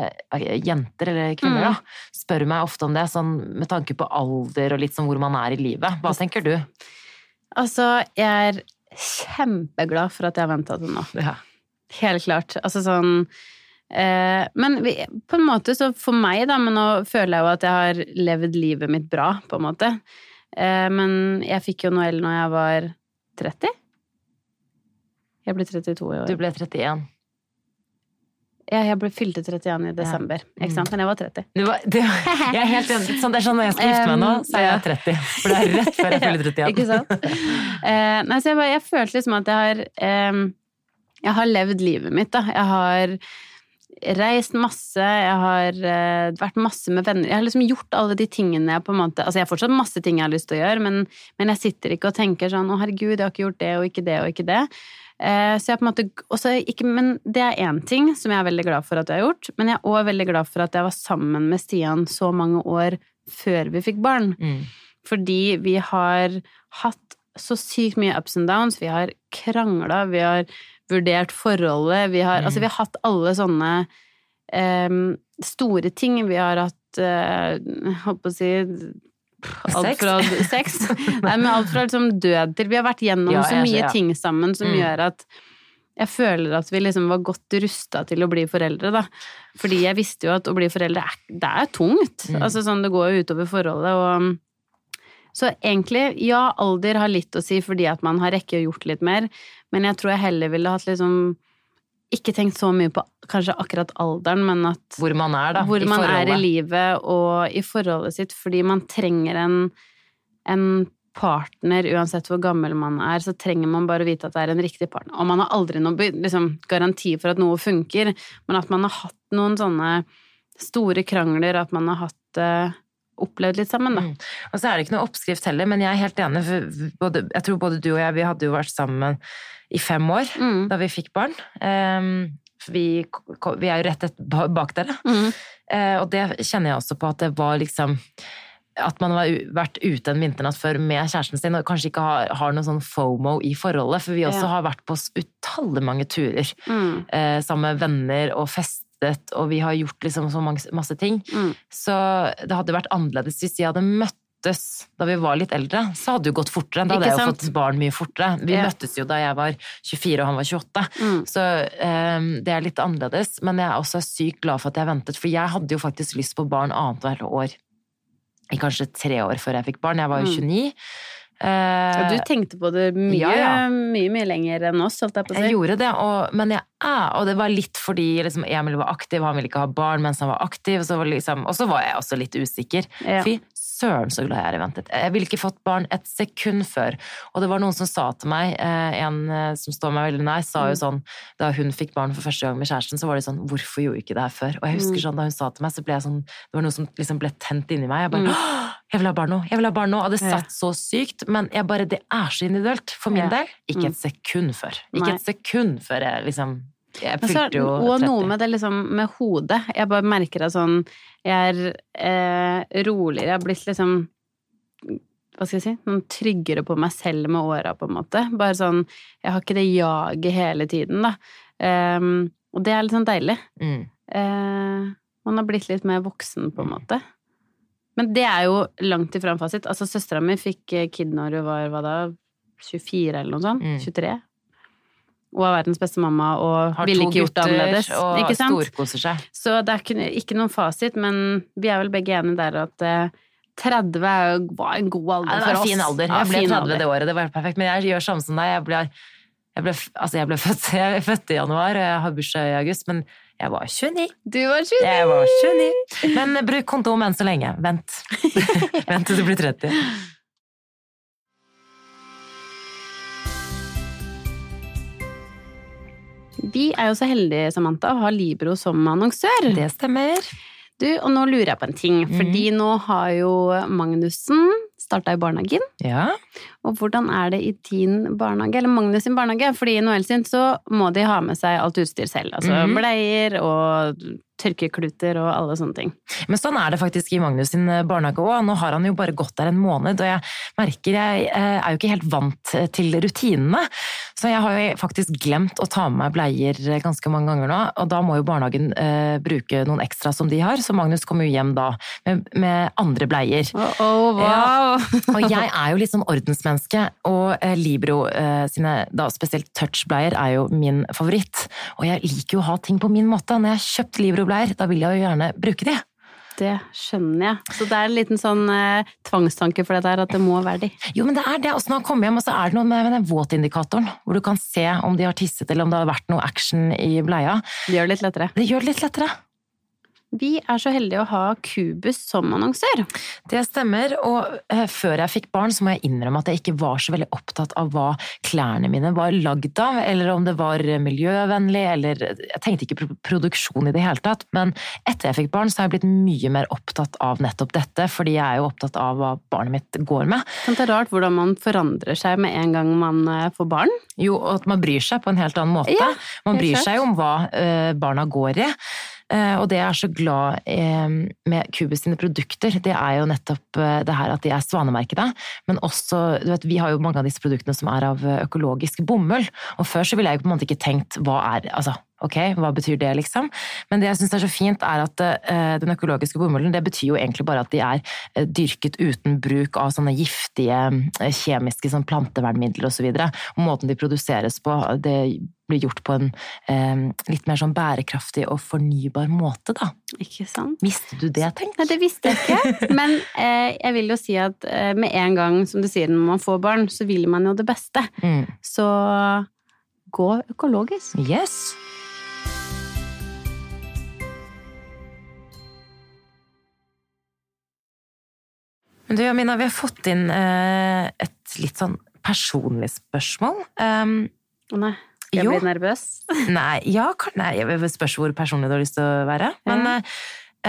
Speaker 1: ja. jenter eller kvinner,
Speaker 2: Mm.
Speaker 1: da. Spør meg ofte om det, sånn med tanke på alder og litt sånn hvor man er i livet. Hva tenker du?
Speaker 2: Altså, jeg er kjempeglad for at jeg har venta til nå.
Speaker 1: Ja.
Speaker 2: Helt klart. Altså sånn eh, Men vi, på en måte, så for meg, da, men nå føler jeg jo at jeg har levd livet mitt bra, på en måte. Eh, men jeg fikk jo Noel når jeg var 30. Jeg ble 32 i år.
Speaker 1: Du ble 31.
Speaker 2: Ja, jeg ble fylte 31 i desember,
Speaker 1: Ja.
Speaker 2: ikke sant? Men jeg var 30.
Speaker 1: Du var, du, jeg er helt enig. Sånn, det er sånn når jeg skal gifte meg nå, så er jeg 30. For det er rett før jeg fyller 31.
Speaker 2: Ikke sant? Uh, nei, så jeg, bare, jeg følte liksom at jeg har um, Jeg har levd livet mitt, da. Jeg har reist masse, jeg har uh, vært masse med venner. Jeg har liksom gjort alle de tingene jeg på en måte Altså, jeg har fortsatt masse ting jeg har lyst til å gjøre, men, men jeg sitter ikke og tenker sånn Å, herregud, jeg har ikke gjort det og ikke det og ikke det. Eh, så jeg på en måte også ikke, Men det er én ting som jeg er veldig glad for at jeg har gjort, men jeg er òg veldig glad for at jeg var sammen med Stian så mange år før vi fikk barn.
Speaker 1: Mm.
Speaker 2: Fordi vi har hatt så sykt mye ups and downs. Vi har krangla, vi har vurdert forholdet, vi har,
Speaker 1: Mm.
Speaker 2: altså, vi har hatt alle sånne em, store ting. Vi har hatt jeg holdt på å si Alt fra sex. Nei, men alt fra liksom død til Vi har vært gjennom
Speaker 1: Ja,
Speaker 2: så
Speaker 1: mye
Speaker 2: mye
Speaker 1: ja.
Speaker 2: ting sammen som
Speaker 1: Mm.
Speaker 2: gjør at jeg føler at vi liksom var godt rusta til å bli foreldre, da. Fordi jeg visste jo at å bli foreldre er, det er tungt.
Speaker 1: Mm.
Speaker 2: Altså sånn, det går jo utover forholdet, og Så egentlig, ja, alder har litt å si fordi at man har rekke og gjort litt mer, men jeg tror jeg heller ville hatt liksom Ikke tenkt så mye på kanskje akkurat alderen, men at
Speaker 1: Hvor man er, da.
Speaker 2: hvor
Speaker 1: i
Speaker 2: man er i livet og i forholdet sitt, fordi man trenger en, en partner, uansett hvor gammel man er, så trenger man bare å vite at det er en riktig partner. Og man har aldri noen liksom, garanti for at noe funker, men at man har hatt noen sånne store krangler, at man har hatt uh, opplevd litt sammen, da.
Speaker 1: Mm. Og så er det ikke noe oppskrift heller, men jeg er helt enig. Både, jeg tror både du og jeg vi hadde jo vært sammen i fem år
Speaker 2: Mm.
Speaker 1: da vi fikk barn. Um, vi, vi er jo rett bak dere.
Speaker 2: Mm.
Speaker 1: Uh, og det kjenner jeg også på at det var liksom at man har vært ute en vinternatt før med kjæresten sin og kanskje ikke har, har noe sånn fomo i forholdet, for vi også
Speaker 2: Ja.
Speaker 1: har vært på utallige mange turer
Speaker 2: Mm.
Speaker 1: eh, sammen med venner og festet, og vi har gjort liksom så mange, masse ting.
Speaker 2: Mm.
Speaker 1: Så det hadde vært annerledes hvis vi hadde møttes møttes da vi var litt eldre, så hadde det gått fortere. Da hadde jeg jo fått barn mye fortere. Vi
Speaker 2: Ja.
Speaker 1: møttes jo da jeg var 24 og han var 28,
Speaker 2: Mm.
Speaker 1: så um, det er litt annerledes. Men jeg er også sykt glad for at jeg ventet, for jeg hadde jo faktisk lyst på barn annethvert år. I kanskje tre år før jeg fikk barn. Jeg var jo
Speaker 2: Mm.
Speaker 1: 29.
Speaker 2: Og
Speaker 1: Eh,
Speaker 2: du tenkte på det mye,
Speaker 1: ja, ja.
Speaker 2: mye, mye lenger enn oss, holdt jeg på å
Speaker 1: Jeg gjorde det, og, men jeg er, og det var litt fordi liksom, Emil var aktiv, han ville ikke ha barn mens han var aktiv, så var liksom, og så var jeg også litt usikker.
Speaker 2: Ja.
Speaker 1: Fy søren så glad jeg er i ventet. Jeg ville ikke fått barn et sekund før. Og det var noen som sa til meg, eh, en eh, som står meg veldig nær, sa jo
Speaker 2: Mm.
Speaker 1: sånn, da hun fikk barn for første gang med kjæresten, så var det sånn, hvorfor gjorde ikke det her før? Og jeg husker
Speaker 2: Mm.
Speaker 1: sånn, da hun sa til meg, så ble jeg sånn, det var noe som liksom ble tent inni meg. Jeg bare,
Speaker 2: Mm.
Speaker 1: «Åh, jeg vil ha barn nå, jeg vil ha barn nå. Og det satt så sykt, men jeg bare, det er så individuelt for min del. Ikke
Speaker 2: Mm.
Speaker 1: et sekund før. Ikke et sekund før jeg liksom, jeg fylte jo
Speaker 2: og noe med det liksom med hodet. Jeg bare merker at sånn Jeg er eh, roligere. Jeg har blitt liksom Hva skal jeg si? Noen tryggere på meg selv med åra, på en måte. Bare sånn Jeg har ikke det jaget hele tiden, da. Ehm, og det er litt sånn deilig.
Speaker 1: Mm.
Speaker 2: Eh, man har blitt litt mer voksen, på en måte. Men det er jo langt ifra en fasit. Altså, søstera mi fikk eh, kid når hun var hva da, 24 eller noe sånt?
Speaker 1: Mm.
Speaker 2: 23? Og er verdens beste mamma og
Speaker 1: Har
Speaker 2: ville ikke gjort det annerledes.
Speaker 1: Har og
Speaker 2: gutter og
Speaker 1: storkoser seg.
Speaker 2: Så det er ikke, ikke noen fasit, men vi er vel begge enige der at eh, 30 er jo- var en god alder
Speaker 1: Ja, det
Speaker 2: for oss.
Speaker 1: fin alder. Jeg ble 30
Speaker 2: alder.
Speaker 1: det året, det var helt perfekt. Men jeg gjør samme som deg. Jeg ble, jeg ble, altså jeg ble født, jeg født i januar, og jeg har bursdag i august, men jeg var 29.
Speaker 2: Du var 29!
Speaker 1: Jeg var 29. Men bruk kondom enn så lenge. Vent. Vent til du blir 30.
Speaker 2: Vi er jo så heldige, Samantha, å ha Libro som annonsør.
Speaker 1: Det stemmer.
Speaker 2: Du, og nå lurer jeg på en ting,
Speaker 1: Mhm.
Speaker 2: fordi nå har jo Magnussen starta i barnehagen.
Speaker 1: Ja.
Speaker 2: Og hvordan er det i din barnehage, eller Magnus sin barnehage? Fordi i Noel sin så må de ha med seg alt utstyr selv. Altså
Speaker 1: Mhm.
Speaker 2: bleier og tørkekluter og alle sånne ting.
Speaker 1: Men sånn er det faktisk i Magnus sin eh, barnehage òg. Nå har han jo bare gått der en måned, og jeg merker jeg eh, er jo ikke helt vant til rutinene. Så jeg har jo faktisk glemt å ta med meg bleier ganske mange ganger nå, og da må jo barnehagen eh, bruke noen ekstra som de har, så Magnus kommer jo hjem da med, med andre bleier.
Speaker 2: Oh, oh, wow!
Speaker 1: Og jeg er jo litt sånn ordensmenneske, og eh, Libro eh, sine, da spesielt touchbleier, er jo min favoritt. Og jeg liker jo å ha ting på min måte. Når jeg har kjøpt Libro-bleier, da vil jeg jo gjerne bruke de.
Speaker 2: Det skjønner jeg. Så det er en liten sånn eh, tvangstanke for dette her, at det må være de.
Speaker 1: Jo, men det er det. Også når han kommer hjem, og så er det noe med den våtindikatoren, hvor du kan se om de har tisset, eller om det har vært noe action i bleia.
Speaker 2: Det gjør det litt lettere.
Speaker 1: Det gjør det litt lettere.
Speaker 2: Vi er så heldige å ha Cubus som annonsør.
Speaker 1: Det stemmer, og eh, før jeg fikk barn så må jeg innrømme at jeg ikke var så veldig opptatt av hva klærne mine var lagd av, eller om det var miljøvennlig, eller Jeg tenkte ikke på produksjon i det hele tatt, men etter jeg fikk barn så har jeg blitt mye mer opptatt av nettopp dette, fordi jeg er jo opptatt av hva barnet mitt går med.
Speaker 2: Kan det er rart hvordan man forandrer seg med en gang man eh, får barn.
Speaker 1: Jo, og at man bryr seg på en helt annen måte.
Speaker 2: Ja,
Speaker 1: man bryr seg jo om hva eh, barna går i. Eh, og det jeg er så glad eh, med Cubus sine produkter, det er jo nettopp eh, det her at de er svanemerkede. Men også, du vet, vi har jo mange av disse produktene som er av økologisk bomull. Og før så ville jeg jo på en måte ikke tenkt hva er altså, ok, hva betyr det, liksom? Men det jeg syns er så fint, er at uh, den økologiske bomullen, det betyr jo egentlig bare at de er uh, dyrket uten bruk av sånne giftige uh, kjemiske sånn plantevernmidler osv. Måten de produseres på, det blir gjort på en eh, litt mer sånn bærekraftig og fornybar måte, da.
Speaker 2: Ikke sant?
Speaker 1: Visste du det, tenk?
Speaker 2: Nei, det visste jeg ikke. Men eh, jeg vil jo si at eh, med en gang, som du sier, når man får barn, så vil man jo det beste.
Speaker 1: Mm.
Speaker 2: Så gå økologisk.
Speaker 1: Yes. Men du, Amina, vi har fått inn eh, et litt sånn personlig spørsmål. Um,
Speaker 2: Å nei, jeg
Speaker 1: Jo.
Speaker 2: blir nervøs.
Speaker 1: Nei, ja, kan, nei, jeg spørs hvor personlig du har lyst til å være. Men
Speaker 2: Ja.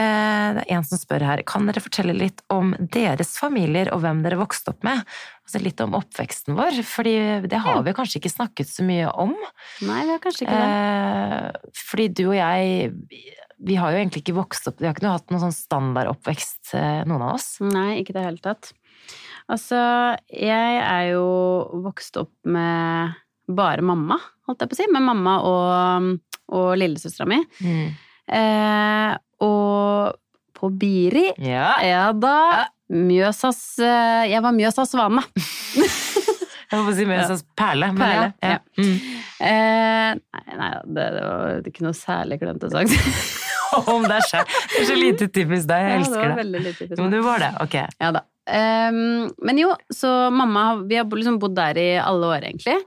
Speaker 1: eh, det er en som spør her, kan dere fortelle litt om deres familier og hvem dere vokste opp med? Altså litt om oppveksten vår, fordi det har
Speaker 2: Ja.
Speaker 1: vi kanskje ikke snakket så mye om.
Speaker 2: Nei, vi har kanskje ikke det.
Speaker 1: Eh, fordi du og jeg, vi har jo egentlig ikke vokst opp, vi har ikke noe, hatt noen sånn standardoppvekst, eh, noen av oss.
Speaker 2: Nei, ikke i det hele tatt. Altså, jeg er jo vokst opp med bare mamma, holdt jeg på å si. Med mamma og, og lillesøstera mi. Eh, og på Biri
Speaker 1: Ja.
Speaker 2: Ja da. Mjøsas eh, Jeg var Mjøsas svane.
Speaker 1: Jeg holdt på å si Mjøsas perle.
Speaker 2: Perle,
Speaker 1: ja.
Speaker 2: ja.
Speaker 1: Mm.
Speaker 2: Eh, nei, nei det, det var ikke noe særlig klønete sagt.
Speaker 1: Om deg sjøl. Det er så lite typisk deg. Jeg elsker
Speaker 2: Ja, det var
Speaker 1: det. Jo, men du var det. Ok.
Speaker 2: Ja da. Um, men jo, så mamma Vi har liksom bodd der i alle år, egentlig.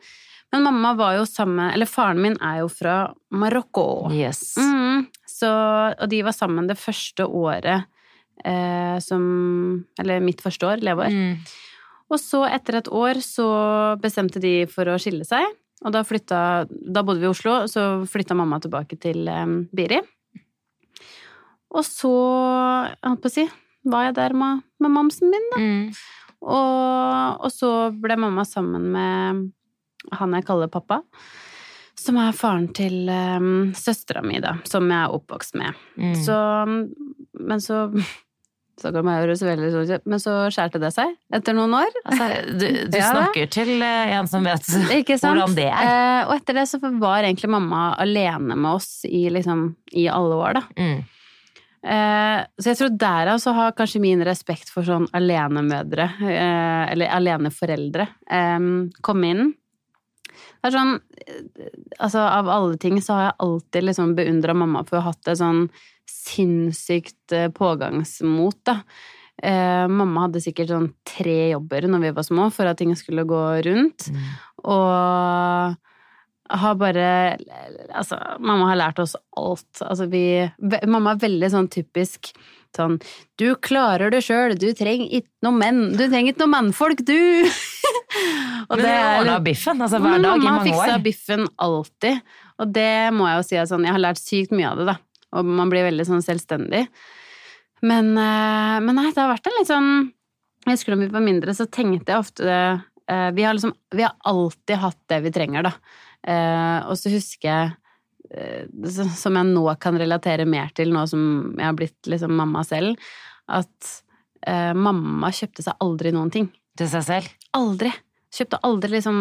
Speaker 2: Men mamma var jo sammen Eller faren min er jo fra Marokko.
Speaker 1: Yes.
Speaker 2: Mm, så, og de var sammen det første året eh, som Eller mitt første år, leveår.
Speaker 1: Mm.
Speaker 2: Og så, etter et år, så bestemte de for å skille seg. Og da flytta Da bodde vi i Oslo, så flytta mamma tilbake til eh, Biri. Og så, jeg holdt på å si, var jeg der med, med mamsen min, da.
Speaker 1: Mm.
Speaker 2: Og, og så ble mamma sammen med han jeg kaller pappa. Som er faren til um, søstera mi, da. Som jeg er oppvokst med.
Speaker 1: Mm.
Speaker 2: Så Men så så veldig men så skjærte det seg etter noen år.
Speaker 1: Altså, du du
Speaker 2: Ja,
Speaker 1: snakker til eh, en som vet hvordan det er.
Speaker 2: Eh, og etter det så var egentlig mamma alene med oss i, liksom, i alle år, da.
Speaker 1: Mm.
Speaker 2: Eh, så jeg tror derav så har kanskje min respekt for sånn alenemødre, eh, eller aleneforeldre, eh, kommet inn. Det er sånn Altså, av alle ting så har jeg alltid liksom beundra mamma for å ha hatt et sånn sinnssykt pågangsmot, da. Eh, mamma hadde sikkert sånn tre jobber når vi var små for at ting skulle gå rundt.
Speaker 1: Mm.
Speaker 2: Og har bare Altså, mamma har lært oss alt. Altså, vi Mamma er veldig sånn typisk sånn Du klarer det sjøl, du trenger ikke noe menn. Du trenger ikke noe mannfolk, du! Og
Speaker 1: Men
Speaker 2: det er-
Speaker 1: ordna biffen altså, hver
Speaker 2: Men
Speaker 1: dag i
Speaker 2: mamma har
Speaker 1: Mamma
Speaker 2: fiksa biffen alltid. Og det må jeg jo si er sånn Jeg har lært sykt mye av det, da. Og man blir veldig sånn selvstendig. Men, eh, men nei, det har vært en litt sånn Jeg husker da vi var mindre, så tenkte jeg ofte eh, vi, har liksom, vi har alltid hatt det vi trenger, da. Eh, og så husker jeg eh, som jeg nå kan relatere mer til, nå som jeg har blitt liksom mamma selv, at eh, mamma kjøpte seg aldri noen ting.
Speaker 1: Til seg selv.
Speaker 2: Aldri. Kjøpte aldri liksom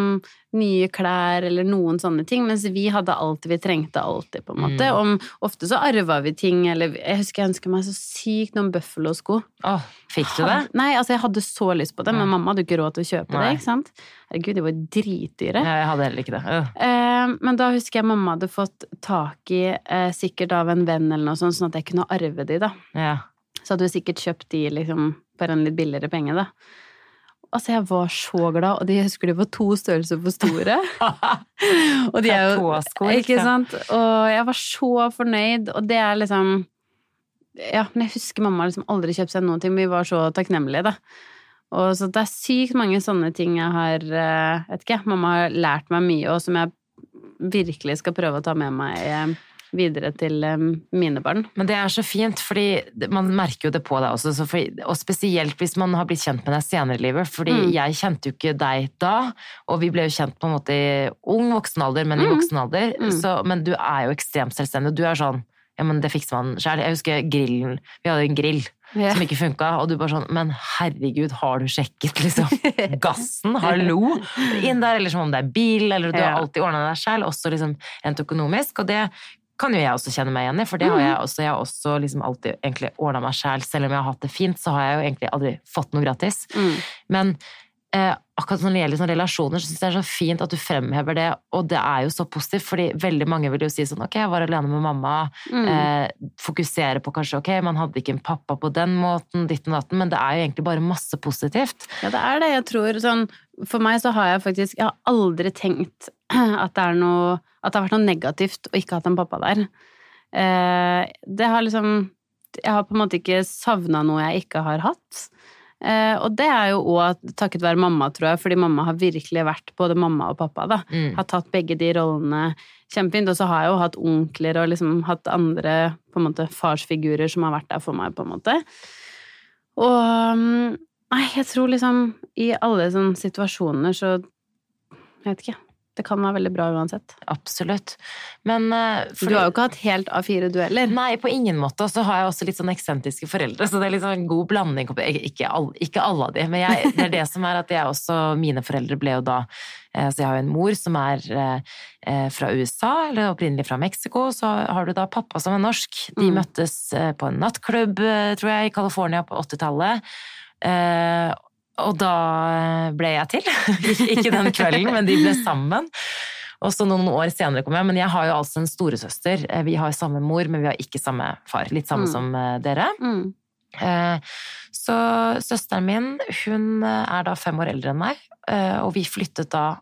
Speaker 2: nye klær eller noen sånne ting, mens vi hadde alt vi trengte alltid, på en måte.
Speaker 1: Mm.
Speaker 2: Om, ofte så arva vi ting, eller Jeg husker jeg ønska meg så sykt noen Buffalo-sko.
Speaker 1: Oh, fikk du det?
Speaker 2: Had- Nei, altså jeg hadde så lyst på det, men mamma hadde ikke råd til å kjøpe
Speaker 1: Nei.
Speaker 2: det, ikke sant? Herregud, de var dritdyre.
Speaker 1: Ja, jeg hadde heller ikke det. Øh.
Speaker 2: Eh, men da husker jeg mamma hadde fått tak i, eh, sikkert av en venn eller noe sånt, sånn at jeg kunne arve de, da.
Speaker 1: Ja.
Speaker 2: Så hadde hun sikkert kjøpt de liksom for en litt billigere penge, da. Altså, jeg var så glad, og de husker de var to størrelser for store. og de er jo Ikke
Speaker 1: liksom.
Speaker 2: sant? Og jeg var så fornøyd, og det er liksom Ja, men jeg husker mamma liksom aldri kjøpte seg noen ting, men vi var så takknemlige, da. Og så det er sykt mange sånne ting jeg har eh, Vet ikke, mamma har lært meg mye, og som jeg virkelig skal prøve å ta med meg eh, videre til eh, mine barn.
Speaker 1: Men det er så fint, fordi man merker jo det på deg også. Så fordi, og spesielt hvis man har blitt kjent med deg senere i livet. Fordi
Speaker 2: Mm.
Speaker 1: jeg kjente jo ikke deg da, og vi ble jo kjent på en måte i ung voksen alder, men i
Speaker 2: Mm.
Speaker 1: voksen alder.
Speaker 2: Mm.
Speaker 1: Så, men du er jo ekstremt selvstendig. Du er sånn ja, men det fikser man sjøl. Jeg husker grillen. Vi hadde en grill
Speaker 2: yeah.
Speaker 1: som ikke funka, og du bare sånn Men herregud, har du sjekket liksom gassen? Hallo! Inn der, eller som om det er bil, eller du har alltid ordna deg sjæl, også liksom rent økonomisk. Og det kan jo jeg også kjenne meg igjen i, for det har jeg også. Jeg har også liksom alltid egentlig ordna meg sjæl. Selv om jeg har hatt det fint, så har jeg jo egentlig aldri fått noe gratis.
Speaker 2: Mm.
Speaker 1: Men eh, akkurat når det gjelder sånne relasjoner, så syns jeg det er så fint at du fremhever det, og det er jo så positivt, fordi veldig mange vil jo si sånn ok, jeg var alene med mamma,
Speaker 2: Mm.
Speaker 1: eh, fokusere på kanskje ok, man hadde ikke en pappa på den måten, ditten og datten, men det er jo egentlig bare masse positivt.
Speaker 2: Ja, det er det. Jeg tror sånn For meg så har jeg faktisk Jeg har aldri tenkt at det er noe At det har vært noe negativt å ikke ha hatt en pappa der. Eh, det har liksom Jeg har på en måte ikke savna noe jeg ikke har hatt. Eh, og det er jo òg takket være mamma, tror jeg, fordi mamma har virkelig vært både mamma og pappa, da.
Speaker 1: Mm.
Speaker 2: Har tatt begge de rollene kjempefint. Og så har jeg jo hatt onkler og liksom hatt andre på en måte farsfigurer som har vært der for meg, på en måte. Og mm, Nei, jeg tror liksom i alle sånne situasjoner så Jeg vet ikke. Det kan være veldig bra uansett.
Speaker 1: Absolutt. Men eh,
Speaker 2: Du har jo ikke hatt helt A4 dueller.
Speaker 1: Nei, på ingen måte. Og så har jeg også litt sånn eksentriske foreldre, så det er liksom en god blanding. Ikke alle, ikke alle av de, men jeg, det er det som er at jeg også Mine foreldre ble jo da eh, Så jeg har jo en mor som er eh, fra USA, eller opprinnelig fra Mexico. Så har du da pappa som er norsk. De
Speaker 2: Mm.
Speaker 1: møttes eh, på en nattklubb, tror jeg, i California på 80-tallet. Eh, og da ble jeg til. ikke den kvelden, men de ble sammen. Og så noen år senere kom jeg. Men jeg har jo altså en storesøster. Eh, vi har samme mor, men vi har ikke samme far. Litt samme
Speaker 2: Mm.
Speaker 1: som eh, dere.
Speaker 2: Mm.
Speaker 1: Eh, Så søsteren min, hun eh, er da fem år eldre enn meg, eh, og vi flyttet da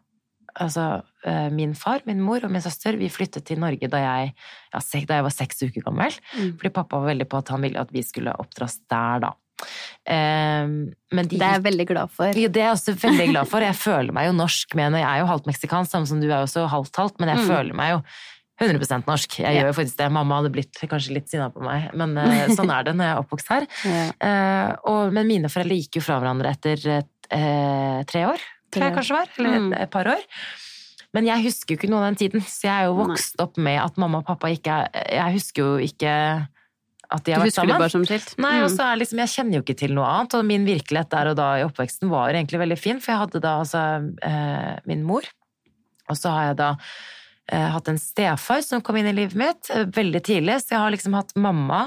Speaker 1: Altså eh, min far, min mor og min søster, vi flyttet til Norge da jeg, ja, da jeg var seks uker gammel.
Speaker 2: Mm.
Speaker 1: Fordi pappa var veldig på at han ville at vi skulle oppdras der, da. Eh, Men de
Speaker 2: Det er jeg veldig glad for.
Speaker 1: ja, det er jeg også veldig glad for. Jeg føler meg jo norsk med Jeg er jo halvt meksikansk, samme som du er også halvt-halvt, men jeg
Speaker 2: Mm.
Speaker 1: føler meg jo 100% norsk. Jeg
Speaker 2: Ja.
Speaker 1: gjør faktisk det. Mamma hadde blitt kanskje litt sinna på meg, men uh, sånn er det når jeg er oppvokst her.
Speaker 2: Ja.
Speaker 1: Uh, og, men mine foreldre gikk jo fra hverandre etter uh, tre år, tror jeg kanskje var. Eller
Speaker 2: Mm.
Speaker 1: et, par år. Men jeg husker jo ikke noe av den tiden, så jeg er jo vokst opp med at mamma og pappa ikke er Jeg husker jo ikke at de
Speaker 2: Du
Speaker 1: har vært
Speaker 2: husker det bare som skilt?
Speaker 1: Nei,
Speaker 2: Mm.
Speaker 1: og så er liksom, Jeg kjenner jo ikke til noe annet, og min virkelighet der og da i oppveksten var egentlig veldig fin, for jeg hadde da altså eh, min mor, og så har jeg da eh, hatt en stefar som kom inn i livet mitt eh, veldig tidlig, så jeg har liksom hatt mamma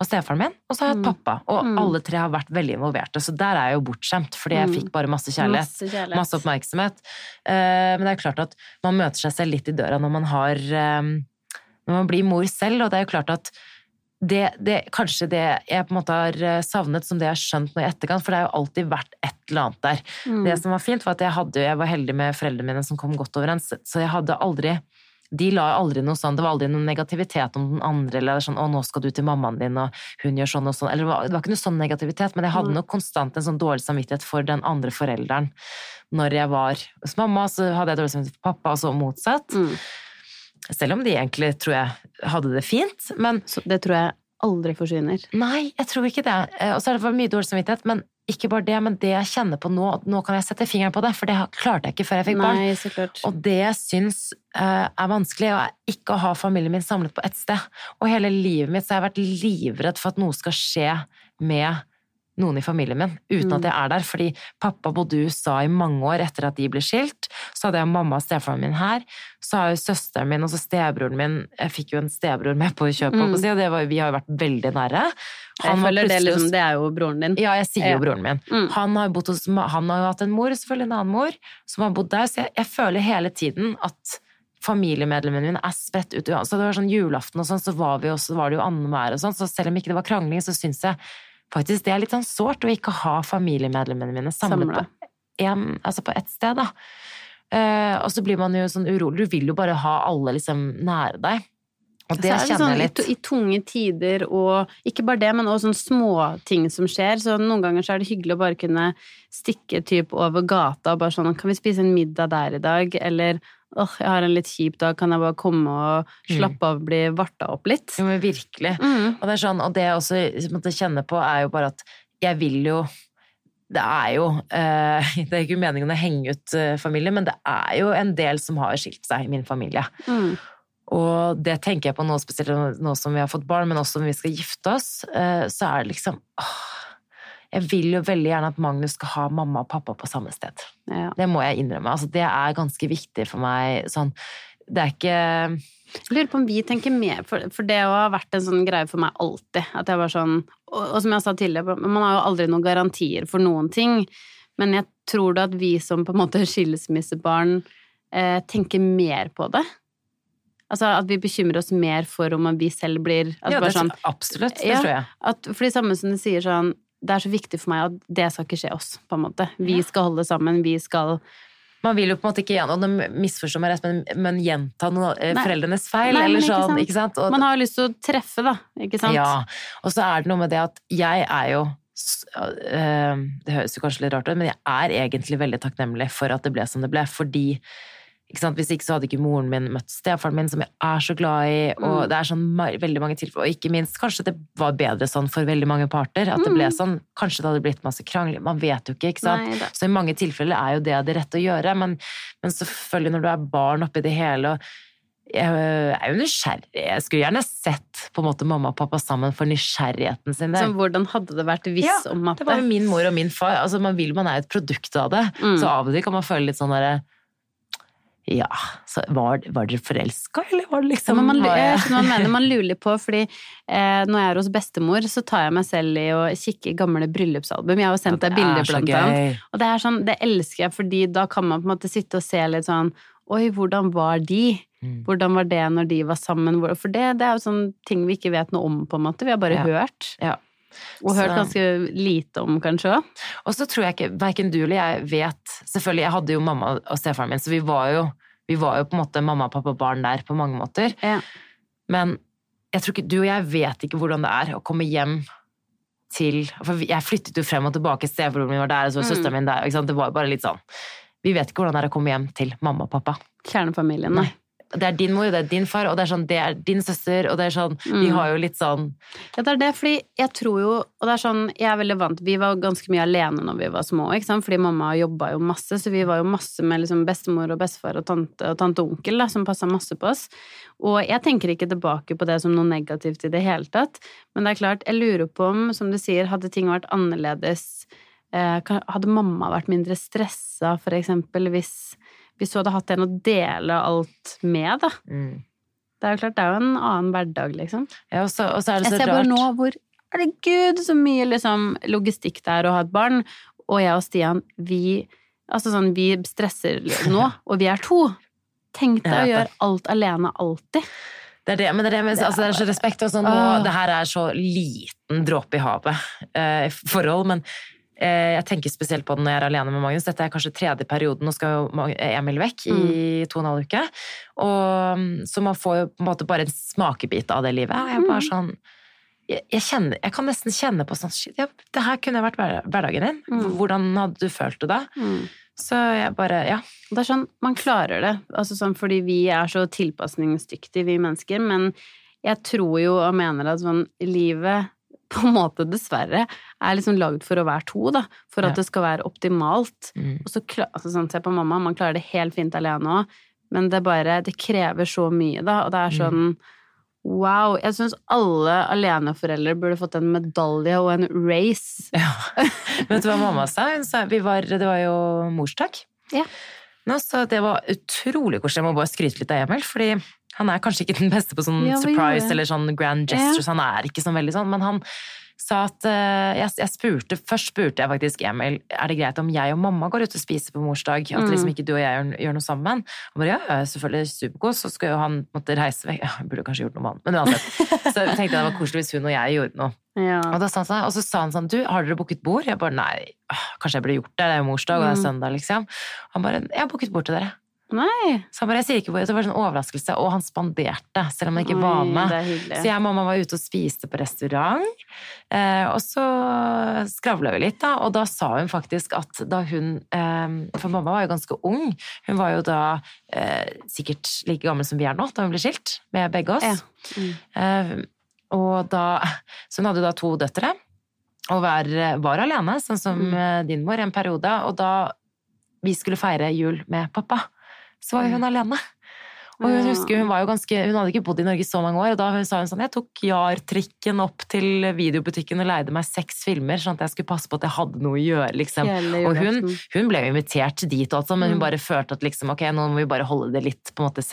Speaker 1: og stefaren min, og så har jeg hatt
Speaker 2: Mm.
Speaker 1: pappa, og
Speaker 2: Mm.
Speaker 1: alle tre har vært veldig involverte, så der er jeg jo bortskjemt, fordi jeg
Speaker 2: Mm.
Speaker 1: fikk bare masse kjærlighet.
Speaker 2: Masse kjærlighet.
Speaker 1: Masse oppmerksomhet. Eh, Men det er klart at man møter seg selv litt i døra når man har eh, Når man blir mor selv, og det er jo klart at det, det, kanskje det jeg på en måte har eh, savnet som det jeg har skjønt nå i etterkant, for det har jo alltid vært et eller annet der.
Speaker 2: Mm.
Speaker 1: Det som var fint, var at jeg, hadde, jeg var heldig med foreldrene mine som kom godt overens, så jeg hadde aldri de la aldri noe sånn, Det var aldri noen negativitet om den andre, eller sånn 'Å, nå skal du til mammaen din, og hun gjør sånn og sånn'. Eller det var, det var ikke noe sånn negativitet, men jeg hadde
Speaker 2: Nei.
Speaker 1: nok konstant en sånn dårlig samvittighet for den andre forelderen. Når jeg var hos mamma, så hadde jeg dårlig samvittighet for pappa, og så motsatt.
Speaker 2: Mm.
Speaker 1: Selv om de egentlig, tror jeg, hadde det fint. Men
Speaker 2: Så det tror jeg aldri forsvinner.
Speaker 1: nei, jeg tror ikke det. Eh, Og så er det for mye dårlig samvittighet, men ikke bare det, men det jeg kjenner på nå, nå kan jeg sette fingeren på det, for det klarte jeg ikke før jeg fikk barn.
Speaker 2: Nei, så klart.
Speaker 1: Og det jeg syns eh, er vanskelig, er ikke å ha familien min samlet på ett sted. Og hele livet mitt så har jeg vært livredd for at noe skal skje med noen i familien min, uten
Speaker 2: Mm.
Speaker 1: at jeg er der. Fordi pappa bodde i USA i mange år etter at de ble skilt. Så hadde jeg mamma og stefaren min her. Så har jo søsteren min og stebroren min Jeg fikk jo en stebror med på kjøpet,
Speaker 2: Mm.
Speaker 1: og det var, vi har jo vært veldig nære.
Speaker 2: Jeg føler det, liksom, det er jo broren din.
Speaker 1: ja, jeg sier
Speaker 2: Ja.
Speaker 1: jo broren min.
Speaker 2: Mm.
Speaker 1: Han har, hos, han har jo hatt en mor, selvfølgelig en annen mor, som har bodd der, så jeg, jeg føler hele tiden at familiemedlemmene mine er spredt ut. Så det var sånn julaften og sånn, så var, vi også, var det jo annenhver og sånn, så selv om ikke det var krangling, så syns jeg faktisk det er litt sånn sårt å ikke ha familiemedlemmene mine samlet på, en, altså på ett sted, da. Uh, og så blir man jo sånn urolig, du vil jo bare ha alle liksom nære deg. Og det
Speaker 2: det
Speaker 1: kjenner
Speaker 2: sånn,
Speaker 1: jeg litt.
Speaker 2: I, I tunge tider, og ikke bare det, men også sånne små ting som skjer. Så noen ganger så er det hyggelig å bare kunne stikke typ over gata og bare sånn Kan vi spise en middag der i dag? Eller åh, jeg har en litt kjip dag, kan jeg bare komme og
Speaker 1: Mm.
Speaker 2: slappe av bli varta opp litt?
Speaker 1: Jo, men virkelig.
Speaker 2: Mm.
Speaker 1: Og det er sånn, og det jeg også måtte kjenne på, er jo bare at jeg vil jo Det er jo eh, Det er ikke meningen å henge ut eh, familie, men det er jo en del som har skilt seg i min familie.
Speaker 2: Mm.
Speaker 1: Og det tenker jeg på nå, spesielt nå som vi har fått barn, men også når vi skal gifte oss, eh, så er det liksom åh, Jeg vil jo veldig gjerne at Magnus skal ha mamma og pappa på samme sted.
Speaker 2: Ja.
Speaker 1: Det må jeg innrømme. Altså, det er ganske viktig for meg. Sånn, det er ikke
Speaker 2: Jeg lurer på om vi tenker mer, for, for det har vært en sånn greie for meg alltid. At jeg var sånn, og, og som jeg sa tidligere, man har jo aldri noen garantier for noen ting. Men jeg tror da at vi som på en måte skilsmissebarn eh, tenker mer på det. Altså at vi bekymrer oss mer for om vi selv blir at
Speaker 1: Ja, det,
Speaker 2: sånn,
Speaker 1: absolutt. Det
Speaker 2: Ja.
Speaker 1: tror jeg.
Speaker 2: at, For det samme som du sier sånn Det er så viktig for meg at det skal ikke skje oss, på en måte. Vi skal holde sammen, vi skal
Speaker 1: Man vil jo på en måte ikke gjennom, og misforstående, meg rett, men, men gjenta noe, eh, foreldrenes feil,
Speaker 2: Nei,
Speaker 1: eller
Speaker 2: ikke
Speaker 1: sånn,
Speaker 2: sant.
Speaker 1: ikke sant? Og,
Speaker 2: Man har jo lyst til å treffe, da, ikke sant?
Speaker 1: Ja, og så er det noe med det at jeg er jo øh, Det høres jo kanskje litt rart ut, men jeg er egentlig veldig takknemlig for at det ble som det ble, fordi ikke sant? Hvis ikke så hadde ikke moren min møtt stefaren min, som jeg er så glad i, og
Speaker 2: Mm.
Speaker 1: det er sånn veldig mange tilfeller, og ikke minst, kanskje det var bedre sånn for veldig mange parter, at det ble
Speaker 2: Mm.
Speaker 1: sånn, kanskje det hadde blitt masse krangler. man vet jo ikke, ikke sant?
Speaker 2: Nei.
Speaker 1: Så i mange tilfeller er jo det det rette å gjøre, men, men selvfølgelig når du er barn oppi det hele, og jeg er jo nysgjerrig. Jeg skulle gjerne sett på en måte mamma og pappa sammen for nysgjerrigheten sin.
Speaker 2: Så hvordan hadde det vært hvis
Speaker 1: Ja,
Speaker 2: om at
Speaker 1: Det var jo min mor og min far. Altså, man vil man er et produkt av det.
Speaker 2: Mm.
Speaker 1: Så av og til kan man føle litt sånn derre Ja, så var, var dere forelska, eller var det liksom
Speaker 2: ja, man, jeg du mener, man lurer på, fordi eh, når jeg er hos bestemor, så tar jeg meg selv i å kikke i gamle bryllupsalbum. Jeg har jo sendt deg bilder,
Speaker 1: er
Speaker 2: blant annet. Og det er sånn, det elsker jeg, fordi da kan man på en måte sitte og se litt sånn Oi, hvordan var de?
Speaker 1: Mm.
Speaker 2: Hvordan var det når de var sammen? For det, det er jo sånn ting vi ikke vet noe om, på en måte. Vi har bare
Speaker 1: Ja.
Speaker 2: hørt.
Speaker 1: Ja.
Speaker 2: Og hørt ganske lite om, kanskje.
Speaker 1: Og så tror jeg ikke, verken du eller jeg vet Selvfølgelig, jeg hadde jo mamma og stefaren min, så vi var jo, vi var jo på en måte mamma, pappa, barn der på mange måter.
Speaker 2: Ja.
Speaker 1: Men jeg tror ikke, du og jeg vet ikke hvordan det er å komme hjem til For jeg flyttet jo frem og tilbake, stefaren min var der, og så
Speaker 2: Mm.
Speaker 1: søsteren min der. Det var jo bare litt sånn Vi vet ikke hvordan det er å komme hjem til mamma og pappa.
Speaker 2: Kjernefamilien.
Speaker 1: Nei. Det er din mor, det er din far, og det er sånn, det er din søster, og det er sånn Vi
Speaker 2: Mm.
Speaker 1: har jo litt sånn
Speaker 2: Ja, det er det, fordi jeg tror jo Og det er sånn, jeg er veldig vant Vi var ganske mye alene når vi var små, ikke sant? Fordi mamma jobba jo masse, så vi var jo masse med liksom bestemor og bestefar og tante og tante og onkel, da, som passa masse på oss. Og jeg tenker ikke tilbake på det som noe negativt i det hele tatt, men det er klart, jeg lurer på om, som du sier, hadde ting vært annerledes eh, Hadde mamma vært mindre stressa, for eksempel, hvis, hvis hun hadde hatt en å dele alt med, da?
Speaker 1: mm.
Speaker 2: Det er jo klart, det er jo en annen hverdag, liksom.
Speaker 1: ja, og, så, og så er det
Speaker 2: Jeg
Speaker 1: ser
Speaker 2: ser
Speaker 1: rart
Speaker 2: bare nå hvor Herregud, så mye liksom, logistikk det er å ha et barn. Og jeg og Stian, vi Altså sånn, vi stresser nå, og vi er to. Tenk deg å gjøre alt alene alltid.
Speaker 1: Det er det, men det er, det, men,
Speaker 2: Det er
Speaker 1: altså, det er så respekt. Og sånn, og det her er så liten dråpe i havet eh, forhold, men jeg tenker spesielt på det når jeg er alene med Magnus. Dette er kanskje tredje perioden, nå skal jo Emil vekk i to og en halv uke. Og, mm, så man får jo på en måte bare en smakebit av det livet. Jeg bare
Speaker 2: Mm.
Speaker 1: sånn jeg, kjenner, jeg kan nesten kjenne på sånn Shit, ja, det her kunne vært hverdagen din.
Speaker 2: Mm.
Speaker 1: Hvordan hadde du følt det da? Så jeg bare Ja.
Speaker 2: Det er sånn, man klarer det, altså sånn, fordi vi er så tilpasningsdyktige, vi mennesker, men jeg tror jo og mener at sånn, livet på en måte dessverre er liksom lagd for å være to, da, for at
Speaker 1: Ja.
Speaker 2: det skal være optimalt.
Speaker 1: Mm.
Speaker 2: Og så, altså sånn, se på mamma, man klarer det helt fint alene òg, men det bare, det krever så mye, da, og det er sånn Wow. Jeg syns alle aleneforeldre burde fått en medalje og en race.
Speaker 1: Ja. Vet du hva mamma sa? Hun sa vi var, det var jo morsdag.
Speaker 2: Ja.
Speaker 1: Nå, så det var utrolig koselig. Jeg må bare skryte litt av Emil, fordi han er kanskje ikke den beste på sånn
Speaker 2: Ja,
Speaker 1: surprise eller sånn grand gestures. Han er ikke sånn veldig sånn, men han sa at uh, jeg, jeg spurte, Først spurte jeg faktisk Emil er det greit om jeg og mamma går ut og spiser på morsdag. At
Speaker 2: Mm.
Speaker 1: liksom ikke du og jeg gjør, gjør noe sammen. Han bare ja, ja, selvfølgelig supergod. Så skulle jo han måtte reise vekk. Ja, jeg burde kanskje gjort noe med han, men uansett. Så jeg tenkte det var koselig hvis hun og jeg gjorde noe.
Speaker 2: Ja.
Speaker 1: Og, da sa han sånn, og så sa han sånn, du, har dere booket bord? Jeg bare, nei, åh, kanskje jeg burde gjort det, det er jo morsdag, og det er
Speaker 2: Mm.
Speaker 1: søndag, liksom. Han bare, jeg har booket bord til dere.
Speaker 2: Nei.
Speaker 1: Så han bare, jeg sier ikke hvor, det var en sånn overraskelse, og han spanderte, selv om han ikke var med. Så jeg og mamma var ute og spiste på restaurant, eh, og så skravla vi litt, da, og da sa hun faktisk at da hun eh, For mamma var jo ganske ung. Hun var jo da eh, sikkert like gammel som vi er nå, da hun ble skilt med begge oss.
Speaker 2: Ja. Mm.
Speaker 1: Eh, da, så hun hadde da to døtre, og var, var alene, sånn som
Speaker 2: Mm.
Speaker 1: eh, din mor, en periode. Og da vi skulle feire jul med pappa, så var hun alene. Og hun husker hun ganske, hun hadde ikke bodd i Norge så mange år, og da sa hun sånn Jeg tok JAR-trikken opp til videobutikken og leide meg seks filmer, sånn at jeg skulle passe på at jeg hadde noe å gjøre, liksom. Og hun, hun ble jo invitert dit også, men hun
Speaker 2: Mm.
Speaker 1: bare følte at liksom, ok, nå må vi bare holde det litt på en måte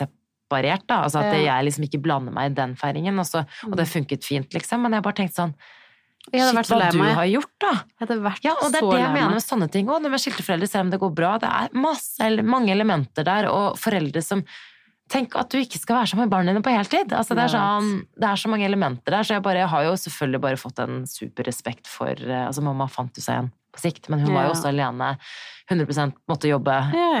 Speaker 1: separert, da. Altså at jeg liksom ikke blander meg i den feiringen, og, så, og det funket fint, liksom. Men jeg bare tenkte sånn, shit, hva du har gjort, da. Ja, og det er det jeg mener med sånne ting òg. Med skilte foreldre, selv om det går bra. Det er masse, eller mange elementer der, og foreldre som Tenk at du ikke skal være sammen med barna dine på heltid. Altså, det, er sånn, det er så mange elementer der, så jeg, bare, jeg har jo selvfølgelig bare fått en super respekt for eh, Altså, mamma fant jo seg igjen på sikt, men hun var jo også alene. 100 måtte jobbe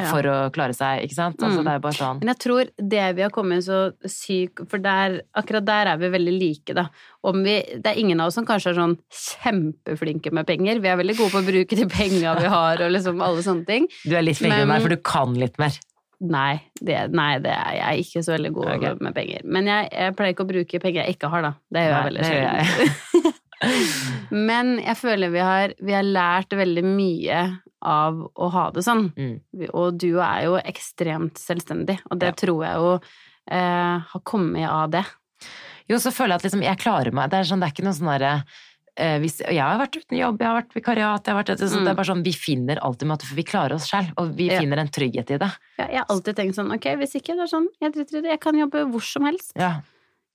Speaker 1: for å klare seg, ikke sant? Altså,
Speaker 2: Mm.
Speaker 1: det er bare sånn
Speaker 2: Men jeg tror det vi har kommet så syk For der, akkurat der er vi veldig like, da. Om vi, det er ingen av oss som kanskje er sånn kjempeflinke med penger. Vi er veldig gode på å bruke de penga vi har, og liksom alle sånne ting.
Speaker 1: Du er litt flinkere enn meg, for du kan litt mer.
Speaker 2: Nei, det, nei, det er jeg ikke så veldig god
Speaker 1: okay.
Speaker 2: med penger. Men jeg, jeg pleier ikke å bruke penger jeg ikke har, da. Det gjør jeg veldig sjelden. Men jeg føler vi har, vi har lært veldig mye av å ha det sånn.
Speaker 1: Mm.
Speaker 2: Og du er jo ekstremt selvstendig, og det
Speaker 1: Ja.
Speaker 2: tror jeg jo eh, har kommet av det.
Speaker 1: Jo, så føler jeg at liksom, jeg klarer meg. Det er, sånn, det er ikke noe sånn derre eh, hvis, Jeg har vært uten jobb, jeg har vært vikariat, jeg har vært så
Speaker 2: Mm.
Speaker 1: det er bare sånn, vi finner alltid måte, for vi klarer oss selv, og vi
Speaker 2: Ja.
Speaker 1: finner en trygghet i det.
Speaker 2: Ja, jeg har alltid tenkt sånn, ok, hvis ikke, det er sånn, jeg driter i det, jeg kan jobbe hvor som helst.
Speaker 1: Ja.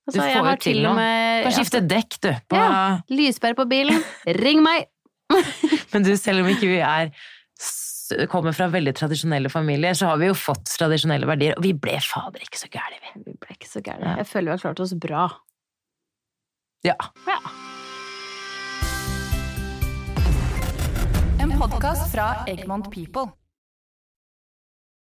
Speaker 2: Altså,
Speaker 1: Du får jo
Speaker 2: har
Speaker 1: til noe.
Speaker 2: med
Speaker 1: Kan skifte dekk, du. På,
Speaker 2: Ja. lyspære på bilen, ring meg!
Speaker 1: Men du, selv om ikke vi er kommer fra veldig tradisjonelle familier, så har vi jo fått tradisjonelle verdier, og vi ble fader ikke så gærne, vi.
Speaker 2: Vi ble ikke så gærne.
Speaker 1: Ja.
Speaker 2: Jeg føler vi har klart oss bra.
Speaker 1: Ja.
Speaker 2: Ja.
Speaker 3: En podkast fra Egmont People.